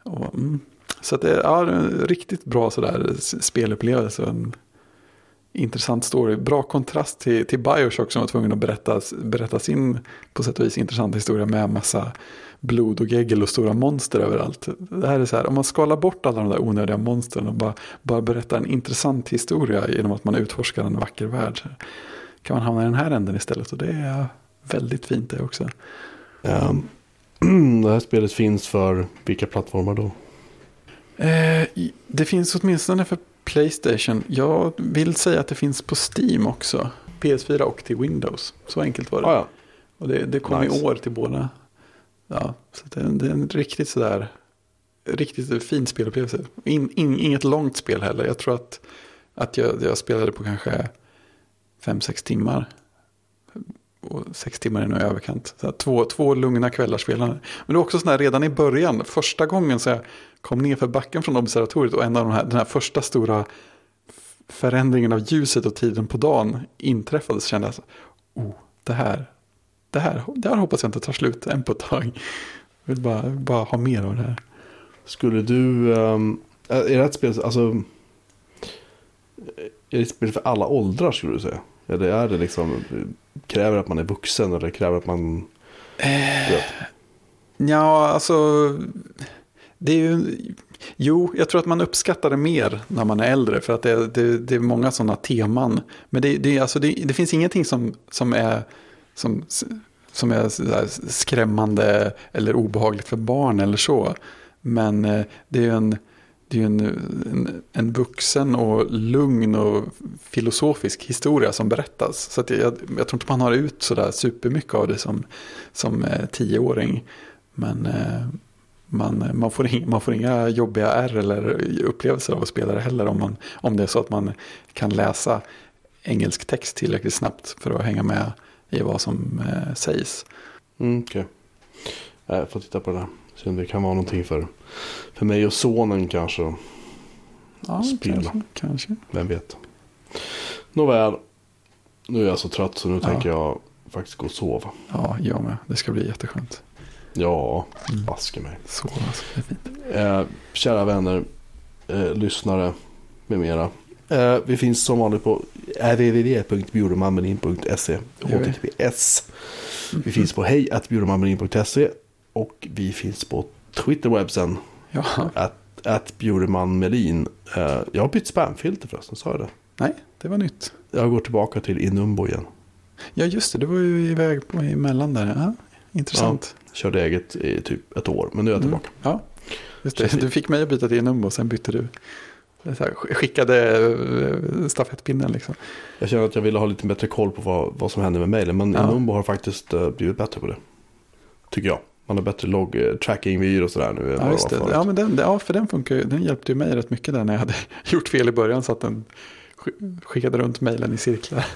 Och, mm, så att det är ja, en riktigt bra sådär spelupplevelse. En intressant story. Bra kontrast till, till Bioshock som var tvungen att berätta, berätta sin på sätt och vis intressanta historia med massa blod och geggel och stora monster överallt. Det här är så här, om man skalar bort alla de där onödiga monstren och bara, bara berättar en intressant historia genom att man utforskar en vacker värld. Kan man hamna i den här änden istället och det är väldigt fint det också. Um, det här spelet finns för vilka plattformar då? Eh, det finns åtminstone för Playstation. Jag vill säga att det finns på Steam också. PS4 och till Windows. Så enkelt var det. Ah, ja. Och det, det kom Nice. i år till båda. Ja, så det, det är en riktigt sådär, riktigt fin spelupplevelse. In, in, inget långt spel heller. Jag tror att, att jag, jag spelade på kanske 5-6 timmar. Och sex timmar är nog i överkant. Så här, två, två lugna kvällar spelande. Men det var också sådär redan i början, första gången så jag kom ner för backen från observatoriet och en av de här, den här första stora förändringen av ljuset och tiden på dagen inträffade så kände jag så, oh, det här, det här, det här hoppas jag inte tar slut än på ett tag. Jag vill bara, bara ha mer av det här. Skulle du, ehm, är det ett spel, alltså, är det ett spel för alla åldrar skulle du säga? Eller är det liksom, kräver att man är vuxen eller kräver att man, vet, Ja, alltså, det är ju, jo, jag tror att man uppskattar det mer när man är äldre. För att det, det, det är många sådana teman. Men det, det, alltså, det, det finns ingenting som, som är, som, som är skrämmande eller obehagligt för barn eller så. Men eh, det är ju en, det är en, en, en vuxen och lugn och filosofisk historia som berättas. Så att jag, jag, jag tror inte man har ut sådär supermycket av det som, som eh, tioåring. Men eh, man, man, får inga, man får inga jobbiga ärr eller upplevelser av att spela det heller. Om, man, om det är så att man kan läsa engelsk text tillräckligt snabbt för att hänga med i vad som eh, sägs. mm, okej. Okay. Jag får titta på det där. Se om det kan vara någonting för, för mig och sonen kanske. Ja, Spela. kanske. kanske. Vem vet. Nåväl. Nu är jag så trött så nu Ja. tänker jag faktiskt gå och sova. Ja, jag med. Det ska bli jätteskönt. Ja, Mm. baske mig. Alltså, det är fint. Eh, kära vänner, eh, lyssnare med mera. Eh, vi finns som vanligt på gör vi. https. Vi finns på hej.bjurmanmelin.se och vi finns på Twitterwebsen Ja, att, att bjuremanmelin. Eh, jag har bytt spamfilter förresten, sa jag det? nej, det var nytt. Jag går tillbaka till Inumbo igen. Ja, just det. Du var ju iväg på emellan där. Ja, intressant. Körde eget i typ ett år, men nu är jag Mm. tillbaka. Ja, just det. Du fick mig att byta till Enumbo och sen bytte du. Här, skickade eh, stafettpinnen liksom. Jag känner att jag ville ha lite bättre koll på vad, vad som händer med mejlen. Men Ja. Inumbo har faktiskt uh, blivit bättre på det. Tycker jag. Man har bättre logg, eh, tracking-vyer och sådär nu. Ja, just det. förut. Ja, men den, ja, för den funkar. Den hjälpte ju mig rätt mycket där när jag hade gjort fel i början. Så att den sk- skickade runt mejlen i cirklar.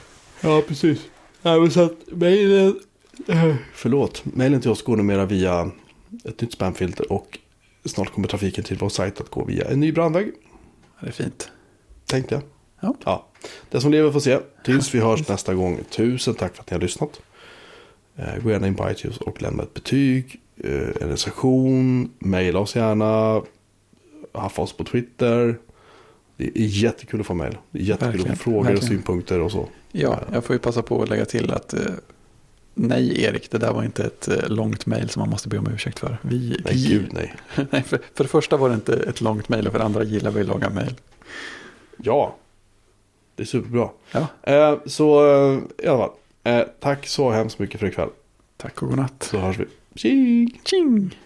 Ja, precis. Ja, men så att mejlen... eh, Förlåt. Mejlen till oss går numera via ett nytt spamfilter. Och snart kommer trafiken till vår sajt att gå via en ny brandvägg. Det är fint. Tänkte jag. Ja. ja. Den som lever får se. Tills vi hörs nästa gång. Tusen tack för att ni har lyssnat. Eh, Gå gärna in på iTunes och lämna ett betyg. eh, En recension. Maila oss gärna. Haffa oss på Twitter. Det är jättekul att få mejl. Jättekul Verkligen, att få frågor och synpunkter och så. Ja, jag får ju passa på att lägga till att eh, nej Erik, det där var inte ett eh, långt mejl som man måste be om ursäkt för. Vi, Nej, vi, gud nej. nej för, för det första var det inte ett långt mejl och för det andra gillar vi långa mejl. Ja, det är superbra. Ja, Eh, så eh, i alla fall. Eh, tack så hemskt mycket för ikväll. tack och godnatt. Så hörs vi. Tjing! Tjing!